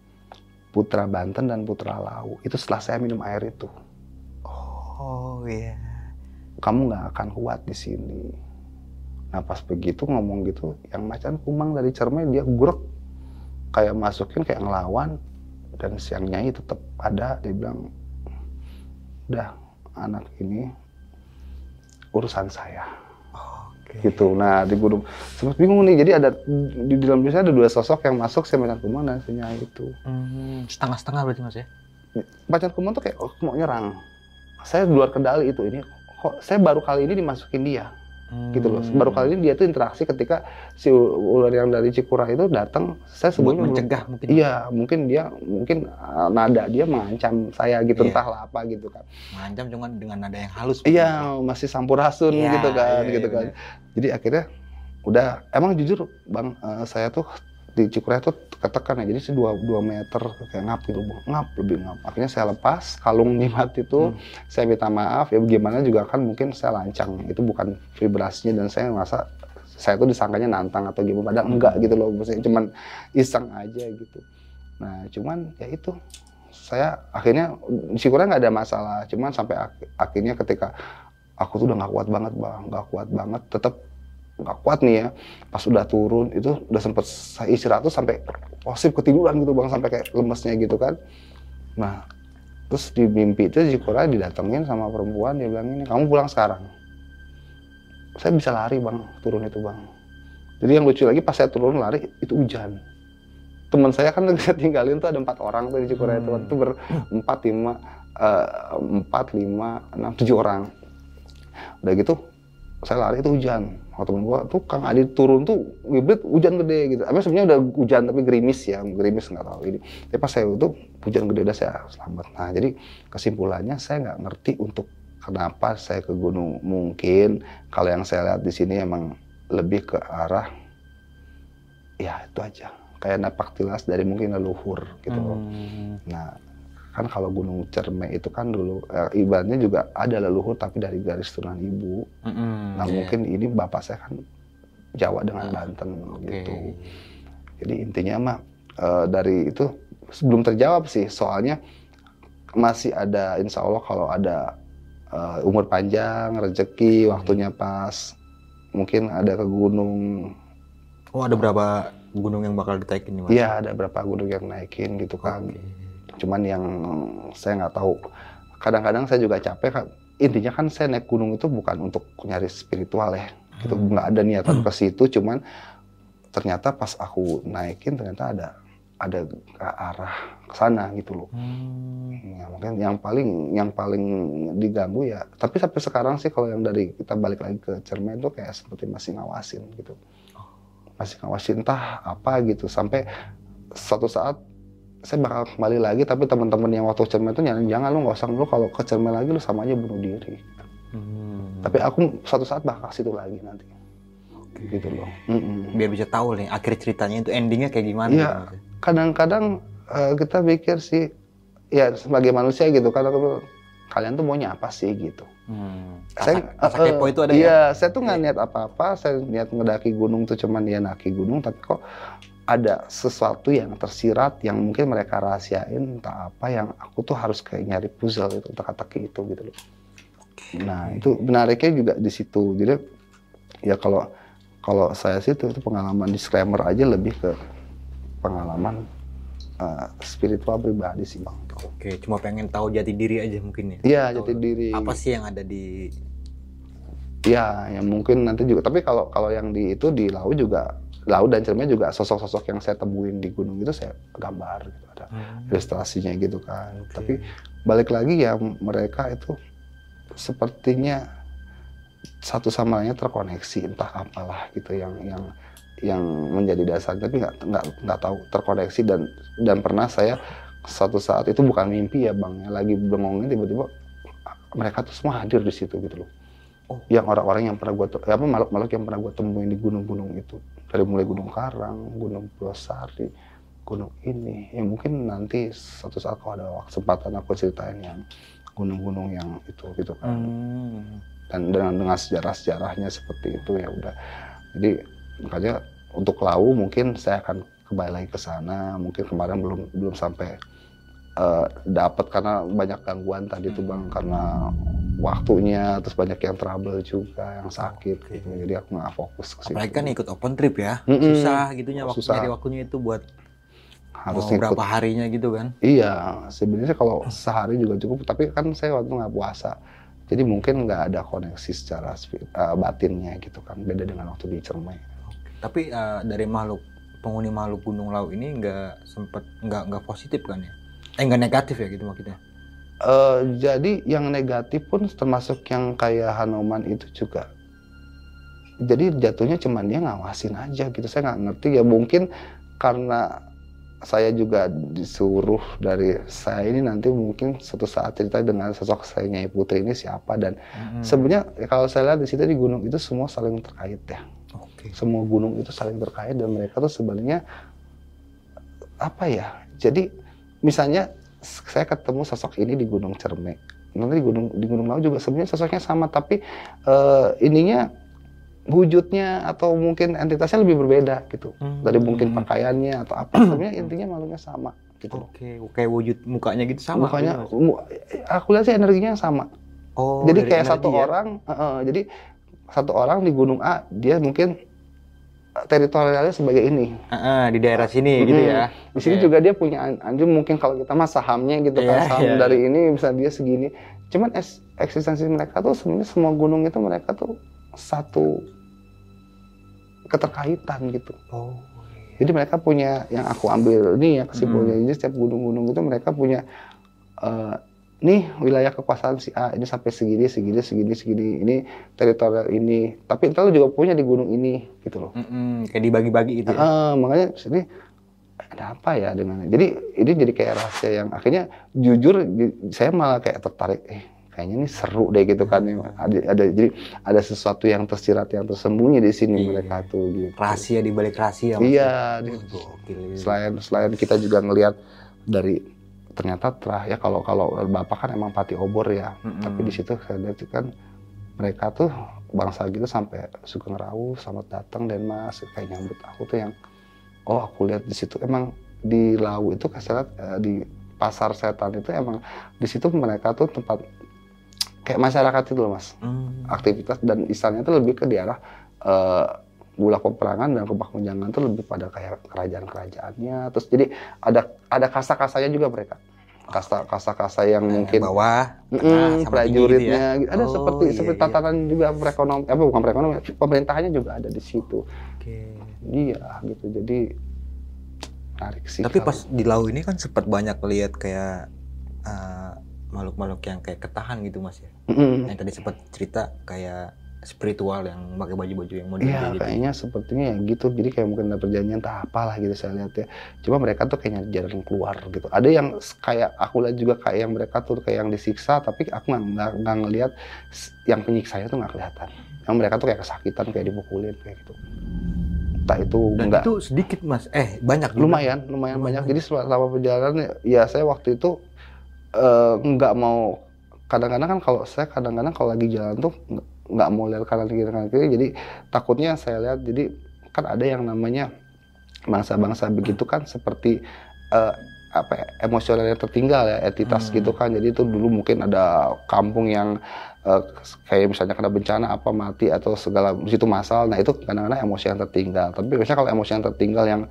putra Banten dan putra Lau itu setelah saya minum air itu. Oh iya. kamu nggak akan kuat di sini. Nah pas begitu ngomong gitu yang macan kumang dari cermin dia gurek kayak masukin kayak ngelawan. Dan siang nyai tetap ada dia bilang udah anak ini urusan saya Oke. gitu nah di gunung sempat bingung nih jadi ada di dalam desa ada dua sosok yang masuk si macan kumang dan si nyai itu Hmm, setengah-setengah berarti mas ya? macan kumang tuh kayak oh, mau nyerang saya luar kendali itu ini kok saya baru kali ini dimasukin dia gitu loh. Baru kali ini dia tuh interaksi ketika si ular yang dari Cikura itu datang, saya sebelumnya belum- mencegah mungkin. Iya, mungkin dia mungkin uh, nada dia mengancam saya gitu Iya. entahlah apa gitu kan. Mengancam cuma dengan nada yang halus. Iya, masih sampurasun Iya, gitu kan, iya, gitu iya, kan. Jadi akhirnya udah emang jujur Bang, eh, saya tuh di Cikura itu ketekan ya. Jadi sih dua, dua meter kayak ngap gitu, ngap lebih ngap. Akhirnya saya lepas kalung jimat itu, Hmm. saya minta maaf ya gimana juga kan mungkin saya lancang. Itu bukan vibrasinya dan saya merasa saya tuh disangkanya nantang atau gimana padahal enggak gitu loh maksudnya cuman iseng aja gitu nah cuman ya itu saya akhirnya Cikura nggak ada masalah cuman sampai ak- akhirnya ketika aku tuh udah nggak kuat banget bang nggak kuat banget tetap nggak kuat nih ya. Pas udah turun itu udah sempet saya istirahat tuh sampai posisi ketiduran gitu bang sampai kayak lemesnya gitu kan. Nah terus di mimpi itu Cikura didatengin sama perempuan dia bilang ini kamu pulang sekarang. Saya bisa lari bang turun itu bang. Jadi yang lucu lagi pas saya turun lari itu hujan. Teman saya kan [LAUGHS] saya tinggalin tuh ada empat orang tuh di Cikura itu. Hmm. itu berempat lima eh, empat lima enam tujuh orang. Udah gitu saya lari itu hujan. Kalau temen gua tuh Kang Adi turun tuh ngibrit hujan gede gitu. Tapi sebenarnya udah hujan tapi gerimis ya gerimis nggak tahu. Ini tapi pas saya itu hujan gede udah saya selamat. Nah jadi kesimpulannya saya nggak ngerti untuk kenapa saya ke gunung. Mungkin kalau yang saya lihat di sini emang lebih ke arah ya itu aja. Kayak napak tilas dari mungkin leluhur gitu. Hmm. Nah, kan kalau Gunung Cerme itu kan dulu eh, ibaratnya juga ada leluhur tapi dari garis turunan ibu. Mm-mm, Nah, iya. mungkin ini bapak saya kan Jawa dengan Banten Oke. gitu. Jadi intinya mah eh, dari itu belum terjawab sih soalnya masih ada insya Allah kalau ada eh, umur panjang, rezeki, waktunya pas, mungkin ada ke gunung. Oh ada berapa gunung yang bakal ditaikin? Iya ada berapa gunung yang naikin gitu kan. Oke. Cuman yang saya nggak tahu. Kadang-kadang saya juga capek intinya kan saya naik gunung itu bukan untuk nyari spiritual ya. Itu Hmm. nggak ada niatan ke situ cuman ternyata pas aku naikin ternyata ada ada ke arah ke sana gitu loh. Hmm. ya, mungkin yang paling yang paling diganggu ya tapi sampai sekarang sih kalau yang dari kita balik lagi ke cermin tuh kayak seperti masih ngawasin gitu. Masih ngawasin entah apa gitu sampai suatu saat saya bakal kembali lagi tapi teman-teman yang waktu cermin itu nyaranin jangan lu nggak usah lu kalau ke cermin lagi lu sama aja bunuh diri Hmm. tapi aku suatu saat bakal situ lagi nanti gitu loh Mm-mm. biar bisa tahu nih akhir ceritanya itu endingnya kayak gimana Iya. ya? kadang-kadang eh, kita pikir sih ya sebagai manusia gitu kadang kalian tuh maunya apa sih gitu Hmm. saya Rasa, rasa eh, kepo itu ada iya, ya? saya tuh nggak niat apa-apa, saya niat ngedaki gunung tuh cuman dia naki gunung, tapi kok ada sesuatu yang tersirat yang mungkin mereka rahasiain entah apa yang aku tuh harus kayak nyari puzzle itu teka-teki itu gitu loh. Nah itu menariknya juga di situ. Jadi ya kalau kalau saya sih itu, itu pengalaman disclaimer aja lebih ke pengalaman uh, spiritual pribadi sih bang. Oke, cuma pengen tahu jati diri aja mungkin ya. Iya jati diri. Apa sih yang ada di Iya, yang mungkin nanti juga. Tapi kalau kalau yang di itu di laut juga laut dan cermin juga sosok-sosok yang saya temuin di gunung itu saya gambar gitu ada Hmm. ilustrasinya gitu kan. Oke. Tapi balik lagi ya mereka itu sepertinya satu sama lainnya terkoneksi entah apalah gitu yang yang yang menjadi dasar tapi nggak nggak nggak tahu terkoneksi dan dan pernah saya suatu saat itu bukan mimpi ya bang ya lagi bengongnya tiba-tiba mereka tuh semua hadir di situ gitu loh Oh. yang orang-orang yang pernah gue apa makhluk-makhluk yang pernah gue temuin di gunung-gunung itu dari mulai gunung karang gunung Brosari gunung ini. Ya mungkin nanti suatu saat kalau ada kesempatan aku ceritain yang gunung-gunung yang itu gitu kan. Hmm. dan dengan dengan sejarah-sejarahnya seperti itu ya udah. Jadi makanya untuk lau mungkin saya akan kembali lagi ke sana. Mungkin kemarin belum belum sampai eh, dapat karena banyak gangguan tadi tuh bang karena waktunya terus banyak yang trouble juga yang sakit gitu jadi aku nggak fokus ke situ Apalagi kan ikut open trip ya. Mm-mm. Susah gitunya waktu Susah. nyari waktunya itu buat harus mau berapa harinya gitu kan. Iya, sebenarnya kalau sehari juga cukup. Tapi kan saya waktu nggak puasa, jadi mungkin nggak ada koneksi secara eh, batinnya gitu kan. Beda dengan waktu di Cermai. Tapi eh, dari makhluk penghuni makhluk Gunung Lau ini nggak sempet nggak nggak positif kan ya? Eh nggak negatif ya gitu maksudnya? Eh, jadi yang negatif pun termasuk yang kayak Hanoman itu juga. Jadi jatuhnya cuman dia ngawasin aja gitu. Saya nggak ngerti ya mungkin karena saya juga disuruh dari saya ini nanti mungkin suatu saat cerita dengan sosok saya Nyai Putri ini siapa dan Mm-mm. sebenarnya kalau saya lihat di situ di gunung itu semua saling terkait ya. Oke. semua gunung itu saling terkait dan mereka tuh sebenarnya apa ya jadi misalnya saya ketemu sosok ini di Gunung Cerme nanti di gunung di Gunung Lau juga sebenarnya sosoknya sama tapi eh, ininya wujudnya atau mungkin entitasnya lebih berbeda gitu Hmm. dari mungkin pakaiannya atau apa [CLEARS THROAT] sebenarnya intinya makhluknya sama gitu. Oke, kayak wujud mukanya gitu sama. Mas? mu- aku lihat sih energinya sama oh, jadi kayak satu ya? orang, heeh, jadi satu orang di Gunung A dia mungkin teritorialnya sebagai ini. Ah, ah, di daerah sini gitu Mm-mm. ya. Di sini Oke. juga dia punya an- anjing mungkin kalau kita mah sahamnya gitu kan Iya, saham iya, dari ini bisa dia segini. Cuman es- eksistensi mereka tuh sebenarnya semua gunung itu mereka tuh satu keterkaitan gitu. Oh. Jadi mereka punya yang aku ambil ini ya kesimpulannya Hmm. ini setiap gunung-gunung itu mereka punya eh, nih wilayah kekuasaan si A ini sampai segini segini segini segini ini teritorial ini tapi lu juga punya di gunung ini gitu loh. Mm-mm, kayak dibagi-bagi gitu ya. Ah, makanya sini ada apa ya dengan jadi ini jadi kayak rahasia yang akhirnya jujur ju- saya malah kayak tertarik eh kayaknya ini seru deh gitu kan ada, ada jadi ada sesuatu yang tersirat yang tersembunyi di sini Iya. mereka tuh gitu. Rahasia di balik rahasia. Iya, maksudnya. Oh, gokil. selain selain kita juga ngelihat dari ternyata terah ya kalau kalau bapak kan emang pati obor ya Mm-mm. tapi di situ saya lihat kan mereka tuh bangsa gitu sampai Sugeng Rawu selamat datang dan mas kayak nyambut aku tuh yang oh aku lihat di situ emang di Lawu itu saya lihat eh, di pasar setan itu emang di situ mereka tuh tempat kayak masyarakat itu loh mas Hmm. aktivitas dan istilahnya itu lebih ke daerah eh, bulak peperangan dan menjangan itu lebih pada kayak kerajaan-kerajaannya terus jadi ada ada kasta-kastanya juga mereka kasta kasta-kasta yang Nah, mungkin bawah, Mm, tinggi gitu ya. prajuritnya ada Oh, seperti iya, seperti iya. tatanan juga perekonomian apa bukan perekonomian pemerintahannya juga ada di situ Oke. iya gitu jadi menarik sih Tapi kalau- pas di lau ini kan sempat banyak lihat kayak eh, makhluk-makhluk yang kayak ketahan gitu mas ya. Mm-mm. Yang tadi sempat cerita kayak spiritual yang pakai baju-baju yang Iya kayak gitu. kayaknya sepertinya ya gitu. Jadi kayak mungkin ada perjanjian entah apalah gitu saya lihat ya. Cuma mereka tuh kayaknya jalan keluar gitu. Ada yang kayak aku lihat juga kayak yang mereka tuh kayak yang disiksa tapi aku nggak nggak ngelihat yang penyiksanya tuh nggak kelihatan. Yang mereka tuh kayak kesakitan kayak dipukulin kayak gitu. Entah itu Dan enggak itu sedikit mas, eh banyak juga. lumayan lumayan Lumayan. banyak. Jadi selama perjalanan ya saya waktu itu eh, nggak mau kadang-kadang kan kalau saya kadang-kadang kalau lagi jalan tuh nggak- mau lihat kanan kiri kanan kiri jadi takutnya saya lihat jadi kan ada yang namanya bangsa-bangsa begitu kan seperti eh, apa ya, emosional yang tertinggal ya entitas Hmm. gitu kan. Jadi itu dulu mungkin ada kampung yang eh, kayak misalnya kena bencana apa mati atau segala situ masalah nah itu kadang-kadang emosi yang tertinggal. Tapi biasanya kalau emosi yang tertinggal yang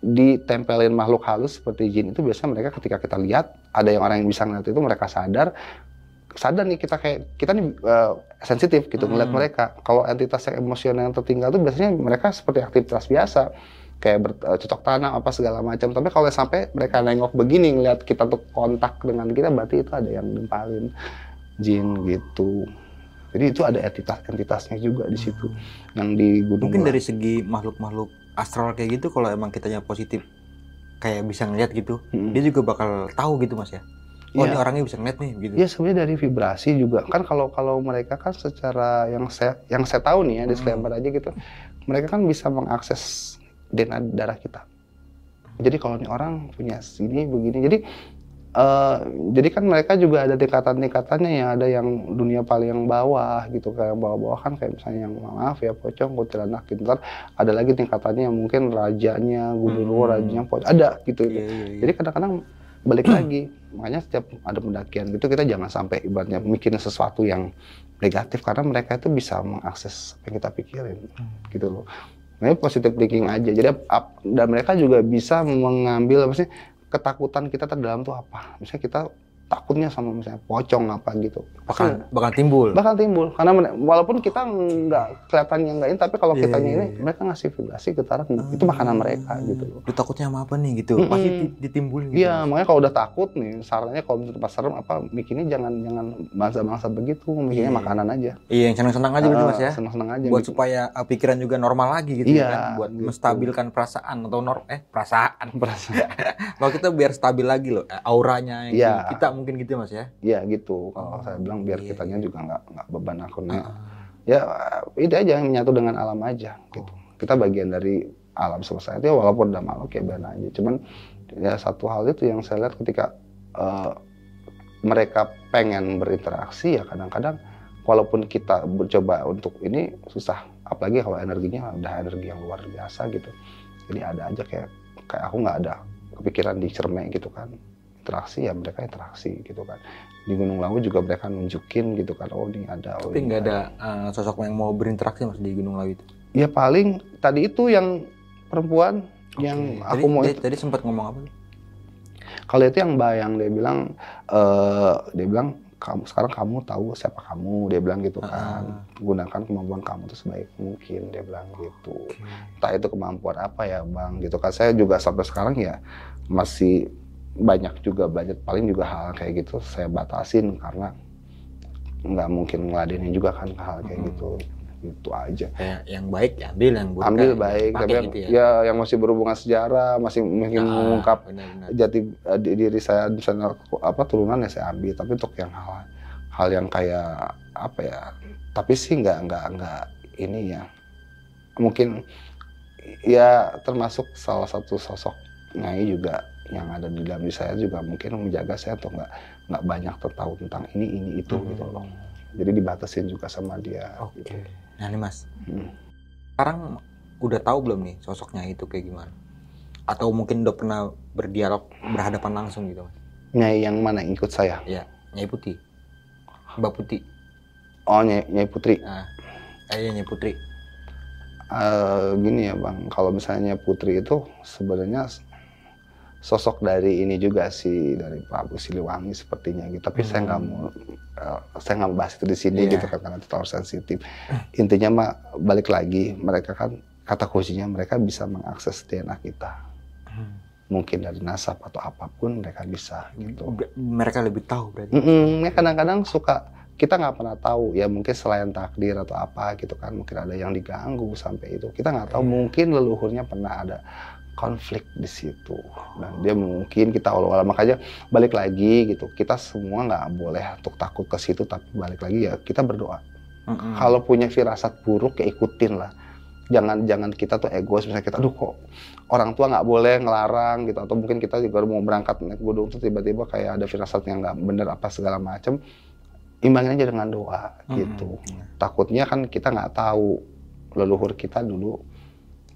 ditempelin makhluk halus seperti jin itu biasanya mereka ketika kita lihat ada yang orang yang bisa ngeliat itu mereka sadar sadar nih kita kayak kita nih eh, sensitif gitu ngeliat Hmm. mereka kalau entitas yang emosional yang tertinggal itu biasanya mereka seperti aktivitas biasa kayak bercocok tanam apa segala macam tapi kalau sampai mereka nengok begini ngeliat kita tuh kontak dengan kita berarti itu ada yang nimpalin jin gitu jadi itu ada entitas entitasnya juga di situ yang di gunung Mungkin dari segi makhluk-makhluk astral kayak gitu kalau emang kitanya positif kayak bisa ngeliat gitu, Mm. dia juga bakal tahu gitu Mas ya. Oh, Iya. ini orangnya bisa ngeliat nih gitu. Ya sebenarnya dari vibrasi juga kan kalau kalau mereka kan secara yang saya yang saya tahu nih ya disclaimer aja gitu mereka kan bisa mengakses DNA darah kita. Jadi kalau nih orang punya sini begini jadi eh, jadi kan mereka juga ada tingkatan-tingkatannya ya ada yang dunia paling yang bawah gitu kayak yang bawah-bawah kan kayak misalnya yang maaf ya pocong kuntilanak gitu Ntar ada lagi tingkatannya yang mungkin rajanya gubernur Hmm. rajanya pocong ada gitu Iya, iya, iya. jadi kadang-kadang balik lagi, makanya setiap ada pendakian gitu kita jangan sampai ibaratnya mikirin sesuatu yang negatif karena mereka itu bisa mengakses apa yang kita pikirin, gitu loh. Nah, positive thinking aja. Jadi ap- dan mereka juga bisa mengambil apa sih ketakutan kita terdalam tuh apa. Misalnya kita takutnya sama misalnya pocong apa gitu. bakal bakal timbul. bakal timbul karena walaupun kita nggak kelihatannya nggak ini tapi kalau Iya, kitanya iya, ini iya. mereka ngasih vibrasi getaran itu makanan mereka gitu loh. Lu takutnya sama apa nih gitu? Mm-mm. Pasti di- ditimbulin gitu. Iya, makanya kalau udah takut nih, sarannya kalau menurut Mas serem apa mikirnya jangan jangan bangsa-bangsa begitu, mikirnya Iya. makanan aja. Iya, yang senang-senang aja berarti Mas ya. Senang-senang aja. Buat mikir. supaya uh, pikiran juga normal lagi gitu Iya, ya kan, buat gitu. menstabilkan perasaan atau nor eh perasaan. perasaan. [LAUGHS] Kalau kita biar stabil lagi loh, eh, auranya yang di kita mungkin gitu Mas ya. Iya gitu. Kalau Oh, saya bilang biar iya, kitanya iya. juga nggak nggak beban akunnya. Ah. Ya itu aja yang menyatu dengan alam aja gitu. Kita bagian dari alam semesta itu ya walaupun udah makhluk ya biar aja. Cuman ya satu hal itu yang saya lihat ketika eh, mereka pengen berinteraksi ya kadang-kadang walaupun kita mencoba untuk ini susah apalagi kalau energinya udah energi yang luar biasa gitu jadi ada aja kayak kayak aku nggak ada kepikiran di cermek gitu kan interaksi ya mereka interaksi gitu kan. Di Gunung Lawu juga mereka nunjukin gitu kan oh ini ada oh Tapi nggak ada uh, sosok yang mau berinteraksi Mas di Gunung Lawu itu. ya paling tadi itu yang perempuan yang Oke. aku tadi, mau tadi, tadi sempat ngomong apa? kalau itu yang bayang dia bilang eh dia bilang kamu sekarang kamu tahu siapa kamu dia bilang gitu kan. Gunakan kemampuan kamu itu sebaik mungkin dia bilang gitu. Entah itu kemampuan apa ya bang gitu kan. Saya juga sampai sekarang ya masih banyak juga belajar paling juga hal kayak gitu saya batasin karena nggak mungkin ngeladenin juga kan hal kayak Hmm. gitu itu aja Kayak yang baik ambil yang buruk ambil kan baik tapi yang, gitu ya. ya yang masih berhubungan sejarah masih mungkin Ah, mengungkap benar-benar. jati eh, di- diri saya misalnya apa turunan ya saya ambil tapi untuk yang hal hal yang kayak apa ya tapi sih nggak nggak nggak ini ya mungkin ya termasuk salah satu sosok nyai juga yang ada di dalam diri saya juga mungkin menjaga saya untuk nggak nggak banyak tahu tentang ini ini itu Hmm. gitu loh jadi dibatasin juga sama dia Oke. gitu. Nah nih Mas, Hmm. sekarang udah tahu belum nih sosoknya itu kayak gimana? Atau mungkin udah pernah berdialog berhadapan langsung gitu Mas? nyai yang mana yang ikut saya Nyai Putih, Mbak Putih, oh nyai, nyai putri nah, eh iya, Nyai Putri. Eh, gini ya bang, kalau misalnya Putri itu sebenarnya sosok dari ini juga sih dari Prabu Siliwangi sepertinya gitu. Tapi saya nggak Hmm. mau, eh, saya nggak bahas itu di sini Iya. gitu kan karena itu terlalu sensitif. Intinya mah balik lagi mereka kan kata kuncinya mereka bisa mengakses DNA kita. Mungkin dari nasab atau apa pun mereka bisa gitu. Mereka lebih tahu berarti. Ya kadang-kadang suka kita nggak pernah tahu ya mungkin selain takdir atau apa gitu kan mungkin ada yang diganggu sampai itu kita nggak tahu Iya. mungkin leluhurnya pernah ada konflik di situ. Dan dia mungkin kita olah makanya balik lagi gitu kita semua nggak boleh untuk takut ke situ tapi balik lagi ya kita berdoa. Mm-mm. kalau punya firasat buruk ya ikutin lah. Jangan jangan kita tuh egois misalnya kita aduh kok orang tua nggak boleh ngelarang gitu. Atau mungkin kita juga mau berangkat naik gunung tuh tiba-tiba kayak ada firasat yang nggak bener apa segala macem imbangin aja dengan doa Mm-mm. gitu. Takutnya kan kita nggak tahu leluhur kita dulu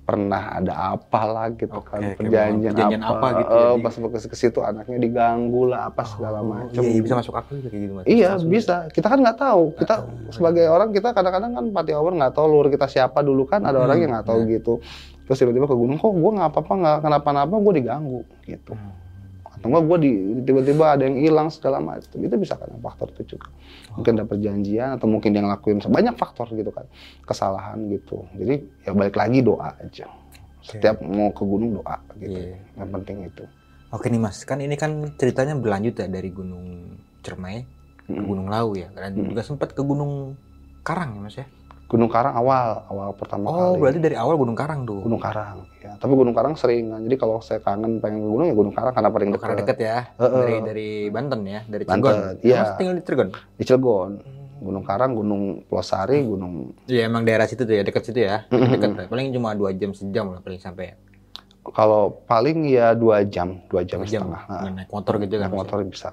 pernah ada apalah gitu Oke, kan perjanjian, perjanjian apa, apa gitu ya, eh, pas ke ke situ anaknya diganggu lah apa segala Oh, macam Iya, iya, bisa masuk akal kayak gitu mas. Iya bisa. Kita kan nggak tahu. Kita tahu. sebagai orang kita kadang-kadang kan party over nggak tahu lur kita siapa dulu kan ada Hmm, orang yang nggak tahu gitu. Terus tiba-tiba ke gunung kok gue nggak apa-apa nggak kenapa-napa gue diganggu gitu. Hmm. Atau enggak gue di tiba-tiba ada yang hilang segala macam. Itu bisa karena faktor itu juga. Mungkin ada perjanjian atau mungkin dia ngelakuin banyak faktor gitu kan. Kesalahan gitu. Jadi ya balik lagi doa aja. Setiap mau ke gunung doa gitu. Iya. Yang penting itu. Oke nih mas, kan ini kan ceritanya berlanjut ya dari Gunung Cermai ke. Gunung Lau ya, dan Mm. juga sempat ke Gunung Karang ya mas ya. Gunung Karang awal, awal pertama Oh kali. berarti dari awal Gunung Karang tuh. Gunung Karang. Ya, tapi Gunung Karang sering. Jadi kalau saya kangen pengen ke gunung ya Gunung Karang karena paling Oh, dekat. karena deket ya, Heeh. dari dari Banten ya, dari Banten, Cilegon. iya. Mas tinggal di Cilegon. Di Cilegon. Gunung Karang, Gunung Plosari, Gunung Iya emang daerah situ tuh ya, dekat situ ya, Mm-mm. dekat. Paling cuma dua jam sejam lah paling sampai. kalau paling ya dua jam, dua jam, Dua jam. setengah. Nah, Naik motor gitu kan. naik motor bisa.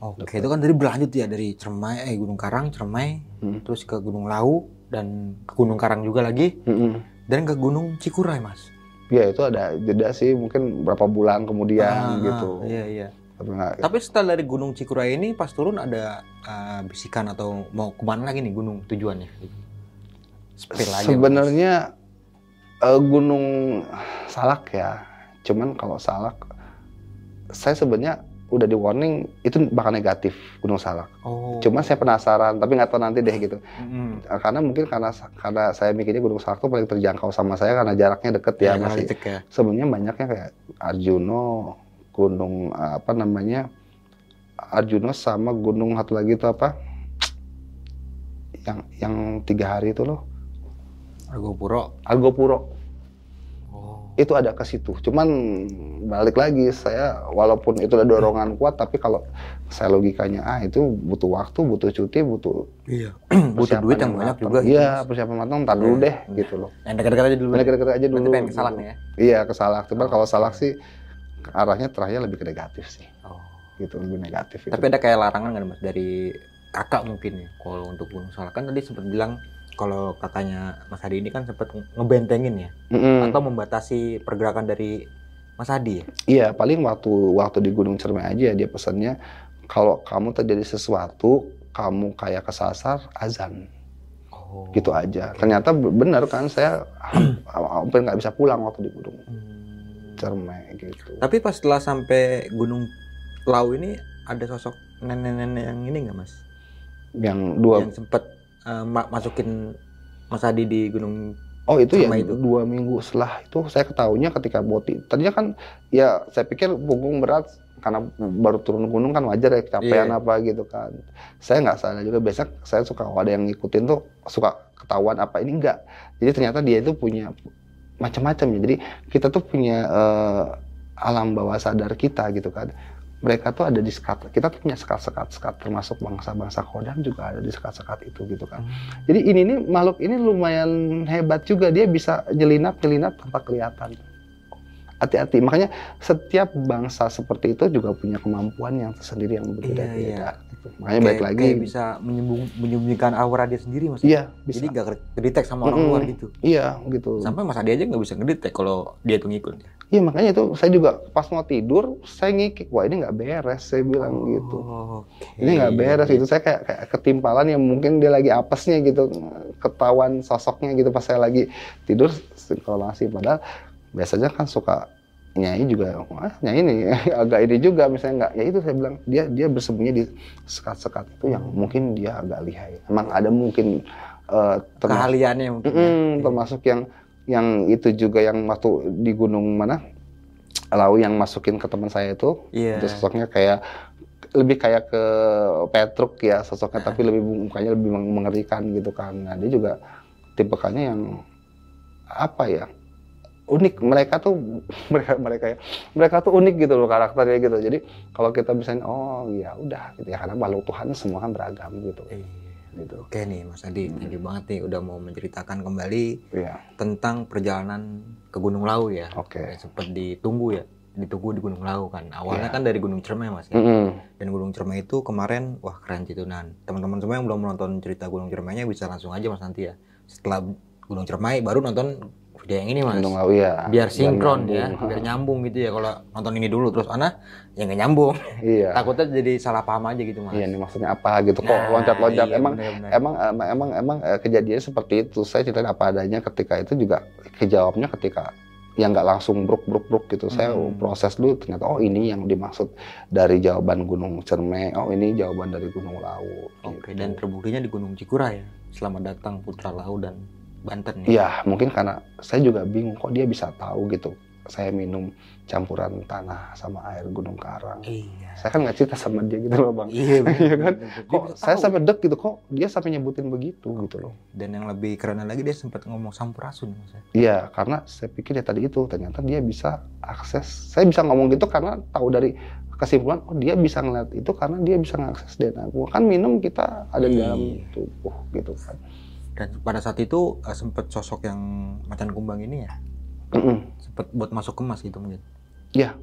Oke, itu kan dari berlanjut ya dari Cermai, eh Gunung Karang, Cermai, Hmm. terus ke Gunung Lau dan ke Gunung Karang juga lagi Mm-mm. dan ke Gunung Cikuray mas. Ya itu ada jeda sih mungkin berapa bulan kemudian Ah, gitu. Iya iya. Tapi nggak- Tapi setelah dari Gunung Cikuray ini pas turun ada uh, bisikan atau mau ke mana lagi nih gunung tujuannya? Sebenarnya eh, Gunung Salak ya. Cuman kalau Salak saya sebenarnya udah di warning itu bakal negatif Gunung Salak. Oh. Cuma saya penasaran, tapi nggak tahu nanti deh gitu. Eh, Karena mungkin karena karena saya mikirnya Gunung Salak tuh paling terjangkau sama saya karena jaraknya deket ya, karena masih. licik ya. Sebenarnya banyaknya kayak Arjuno, Gunung apa namanya Arjuno sama Gunung satu lagi itu apa? Yang yang tiga hari itu loh, Argopuro. Argopuro. Itu ada ke situ. Cuman balik lagi saya walaupun itu ada dorongan kuat, tapi kalau saya logikanya ah itu butuh waktu, butuh cuti, butuh Iya. [CLEARS THROAT] Butuh duit yang banyak matang. juga. Iya, persiapan matang ntar dulu Iya. deh gitu loh. Yang dekat-dekat aja dulu. Kira-kira aja dulu. Berarti pengen kesalak gitu. nih ya. Iya, kesalak. Cuman Oh, kalau salak oke. sih arahnya terakhirnya lebih ke negatif sih. Oh. Gitu, lebih negatif itu. Tapi ada kayak larangan kan mas dari kakak mungkin ya kalau untuk Gunung Salak kan tadi sempat bilang kalau kakaknya Mas Hadi ini kan sempat ngebentengin ya Mm-mm. atau membatasi pergerakan dari Mas Hadi ya. Iya, paling waktu waktu di Gunung Cermai aja dia pesannya kalau kamu terjadi sesuatu, kamu kayak kesasar, azan. Oh. Gitu aja. Ternyata be- benar kan saya ham- [CLEARS THROAT] hampir nggak bisa pulang waktu di Gunung Hmm. Cermai gitu. Tapi pas setelah sampai Gunung Lau ini ada sosok nenek-nenek yang ini nggak mas? Yang dua Yang sempat ma- masukin Mas Hadi di Gunung Oh itu ya itu. dua minggu setelah itu saya ketahuinya ketika boti. Tadinya kan ya saya pikir punggung berat karena baru turun gunung kan wajar ya kecapean Iya. apa gitu kan. Saya nggak sadar juga biasa saya suka kalau ada yang ngikutin tuh suka ketahuan apa ini enggak. Jadi ternyata dia itu punya macam-macam ya. Jadi kita tuh punya eh, alam bawah sadar kita gitu kan. Mereka tuh ada di sekat, kita tuh punya sekat-sekat-sekat termasuk bangsa-bangsa kodam juga ada di sekat-sekat itu gitu kan. Jadi ini nih makhluk ini lumayan hebat juga dia bisa nyelinap nyelinap tanpa kelihatan. Hati-hati. Makanya setiap bangsa seperti itu juga punya kemampuan yang tersendiri yang berbeda-beda. Iya, gitu. Makanya Kayak- lagi. kayak bisa menyembung- menyembunyikan aura dia sendiri mas. Iya bisa. Jadi nggak kedetek sama orang Mm-mm. luar gitu. Iya gitu. Sampai Mas Hadi aja nggak bisa ngedetek kalau dia tuh ngikut. Iya makanya itu saya juga pas mau tidur saya ngikik wah ini nggak beres saya bilang gitu. Oh, Oke. Ini nggak beres gitu saya kayak, kayak ketimpalan yang mungkin dia lagi apesnya gitu ketahuan sosoknya gitu pas saya lagi tidur sinkronasi padahal biasanya kan suka nyai juga wah nyai ini [LAUGHS] agak ini juga misalnya nggak ya itu saya bilang dia dia bersembunyi di sekat-sekat itu yang mungkin dia agak lihai emang ada mungkin eh, termasuk Keahliannya mungkin. ya. Mm-mm, termasuk yang yang itu juga yang waktu di gunung mana Lau yang masukin ke teman saya itu Iya. itu sosoknya kayak lebih kayak ke Petruk ya sosoknya [LAUGHS] tapi lebih mukanya lebih meng- mengerikan gitu kan nah dia juga tipekannya yang apa ya unik mereka tuh [LAUGHS] mereka mereka ya mereka tuh unik gitu loh karakternya gitu jadi kalau kita bisa oh ya udah gitu ya karena makhluk Tuhan semua kan beragam gitu Iya. Gitu Oke nih Mas Adi, thank you banget nih udah mau menceritakan kembali ya tentang perjalanan ke Gunung Lau ya. oke Kayak Sempet ditunggu ya, ditunggu di Gunung Lau kan. Awalnya Iya. kan dari Gunung Cermai Mas ya. Mm-mm. Dan Gunung Cermai itu kemarin wah keren Citunan. Teman-teman semua yang belum menonton cerita Gunung Cermainya bisa langsung aja Mas nanti ya. Setelah Gunung Cermai baru nonton video yang ini mas. Lawu ya. biar sinkron nyambung. ya biar nyambung gitu ya. Kalau nonton ini dulu terus ana ya nggak nyambung. Iya. [LAUGHS] takutnya jadi salah paham aja gitu mas. Iya ini maksudnya apa gitu. Kok Nah, loncat-loncat. iya, emang emang emang emang emang eh, kejadiannya seperti itu. Saya ceritain apa adanya ketika itu juga kejawabnya ketika yang nggak langsung bruk bruk bruk gitu. Saya Hmm. proses dulu ternyata oh ini yang dimaksud dari jawaban Gunung Cerme oh ini jawaban dari Gunung Lawu oke gitu. dan terbuktinya di Gunung Cikura ya. Selamat datang Putra Lau dan Banten ya Iya mungkin karena saya juga bingung kok dia bisa tahu gitu saya minum campuran tanah sama air Gunung Karang iya saya kan nggak cerita sama dia gitu loh bang iya [LAUGHS] bener, Iya kan? bener. Dia kok bisa saya tahu. sampai dek gitu kok dia sampai nyebutin begitu gitu loh dan yang lebih keren lagi dia sempat ngomong sampurasun ya. Iya, karena saya pikir ya tadi itu ternyata dia bisa akses. Saya bisa ngomong gitu karena tahu dari kesimpulan, oh dia bisa ngeliat itu karena dia bisa mengakses DNA gua. Kan minum kita ada di dalam Iya. tubuh gitu kan. Dan pada saat itu eh, sempat sosok yang macan kumbang ini ya Mm-mm. sempat buat masuk ke mas gitu mungkin Iya.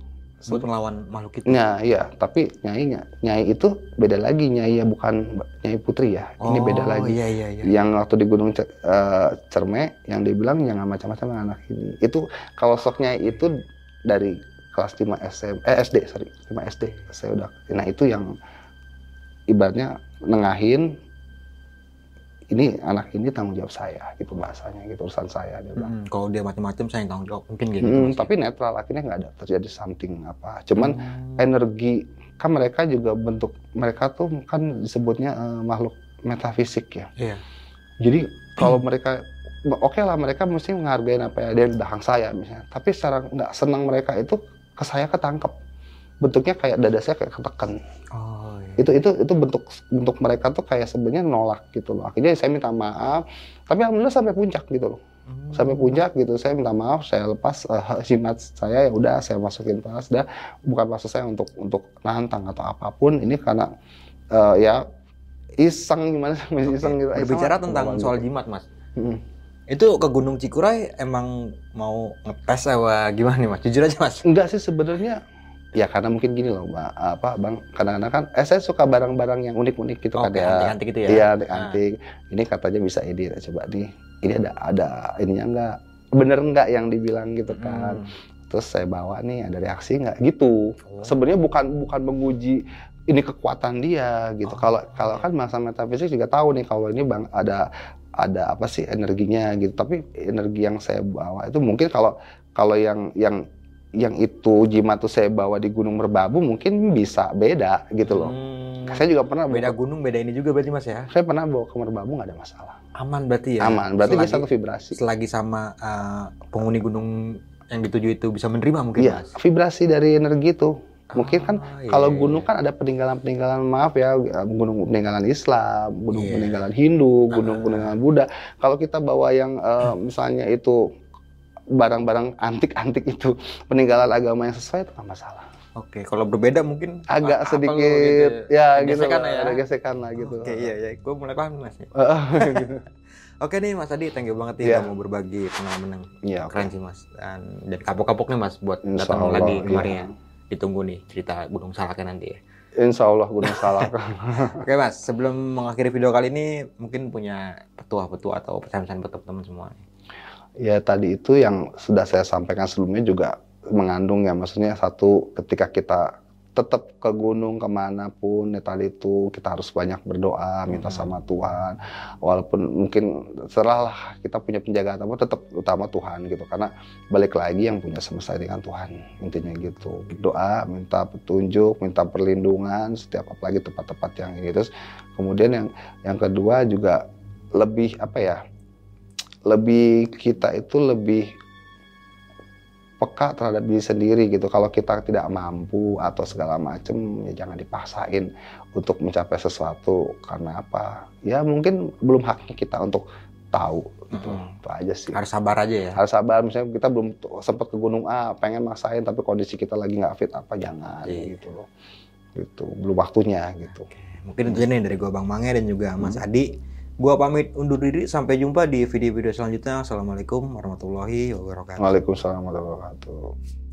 buat melawan makhluk itu Nah, iya, tapi nyai nyai itu beda lagi nyai ya bukan nyai putri ya. Ini beda Oh, lagi. iya iya iya Yang waktu di Gunung Ce- eh, Cerme yang dia bilang jangan macam-macam anak ini. Itu kalau sok nyai itu dari kelas 5 SM eh SD sorry 5 SD saya udah nah itu yang ibaratnya nengahin ini anak ini tanggung jawab saya gitu bahasanya gitu urusan saya dia bilang. Mm, kalau dia macam-macam saya yang tanggung jawab mungkin gitu Hmm, tapi netral akhirnya nggak ada terjadi something apa. Cuman Hmm. energi kan mereka juga bentuk mereka tuh kan disebutnya eh, makhluk metafisik ya. Iya. jadi kalau mereka oke lah mereka mesti menghargai apa ya dia di belakang saya misalnya. Tapi secara nggak senang mereka itu ke saya ketangkep bentuknya kayak dada saya kayak ketekan oh iya. itu itu itu bentuk bentuk mereka tuh kayak sebenarnya nolak gitu loh akhirnya saya minta maaf tapi alhamdulillah sampai puncak gitu loh Hmm. sampai puncak gitu saya minta maaf saya lepas eh, [LAUGHS] jimat saya ya udah saya masukin tas dah bukan maksud saya untuk untuk nantang atau apa pun ini karena eh, ya iseng gimana iseng gitu berbicara Iseng tentang soal gitu. jimat mas Mm. itu ke Gunung Cikuray emang mau ngetes apa gimana nih mas jujur aja mas enggak sih sebenarnya ya karena mungkin gini loh mbak apa bang kadang-kadang kan eh saya suka barang-barang yang unik-unik gitu kan Oke, ya antik-antik itu ya Iya, Ah. antik-antik. Ini katanya bisa edit. Coba nih, ini ada ada ininya enggak? Bener enggak yang dibilang gitu kan? Hmm. Terus saya bawa nih, ada reaksi enggak? Gitu. Oh. Sebenarnya bukan bukan menguji ini kekuatan dia gitu. Oh, Kalau kalau iya. kan masa metafisik juga tahu nih kalau ini bang ada ada apa sih energinya gitu. Tapi energi yang saya bawa itu mungkin kalau kalau yang yang yang itu jimat tuh saya bawa di Gunung Merbabu mungkin bisa beda gitu loh. Hmm. Saya juga pernah beda bawa, gunung beda ini juga berarti mas ya saya pernah bawa ke Merbabu nggak ada masalah. aman berarti ya aman berarti dia selagi, satu vibrasi selagi sama eh, penghuni gunung yang dituju itu bisa menerima mungkin iya mas vibrasi dari energi itu mungkin kan Ah, iya, kalau iya, gunung iya. kan ada peninggalan peninggalan maaf ya gunung peninggalan Islam gunung Iya. peninggalan Hindu gunung Ah. peninggalan Buddha kalau kita bawa yang eh, misalnya itu barang-barang antik-antik itu peninggalan agama yang sesuai itu nggak masalah Oke, kalau berbeda mungkin agak apa sedikit gitu ya Ada gitu gesekan lah, ya. ada gesekan lah gitu Oke, iya iya, gue mulai paham mas. gitu. [LAUGHS] Oke nih Mas Adi, thank you banget nih Iya. udah mau berbagi pengalaman yang Iya, oke. keren sih Mas. Dan, dan kapok-kapok nih Mas buat Insya datang Allah, lagi iya. kemarin ya. Ditunggu nih cerita Gunung Salaknya nanti ya. Insya Allah gunung salah [LAUGHS] Oke Mas, sebelum mengakhiri video kali ini mungkin punya petua-petua atau pesan-pesan buat teman-teman semua. Ya tadi itu yang sudah saya sampaikan sebelumnya juga mengandung ya. Maksudnya satu ketika kita tetap ke gunung ke mana pun ya tadi itu kita harus banyak berdoa minta Mhm. sama Tuhan. Walaupun mungkin serahlah kita punya penjagaan tapi tetap utama Tuhan gitu. Karena balik lagi yang punya semesta dengan Tuhan intinya gitu. Berdoa minta petunjuk minta perlindungan setiap apalagi tempat-tempat yang ini. Terus kemudian yang yang kedua juga lebih apa ya lebih kita itu lebih peka terhadap diri sendiri gitu. Kalau kita tidak mampu atau segala macam, ya jangan dipaksain untuk mencapai sesuatu. Karena apa? Ya mungkin belum haknya kita untuk tahu. Gitu. Mhm. Itu aja sih. Harus sabar aja ya. Harus sabar. Misalnya kita belum sempat ke gunung A, pengen maksain, tapi kondisi kita lagi nggak fit apa jangan Iya. gitu loh. Gitu. Belum waktunya gitu. Mungkin itu aja nih dari gua Bang Mange dan juga Mas Hmm. Adi. Gua pamit undur diri sampai jumpa di video-video selanjutnya. Assalamualaikum warahmatullahi wabarakatuh. Waalaikumsalam warahmatullahi wabarakatuh.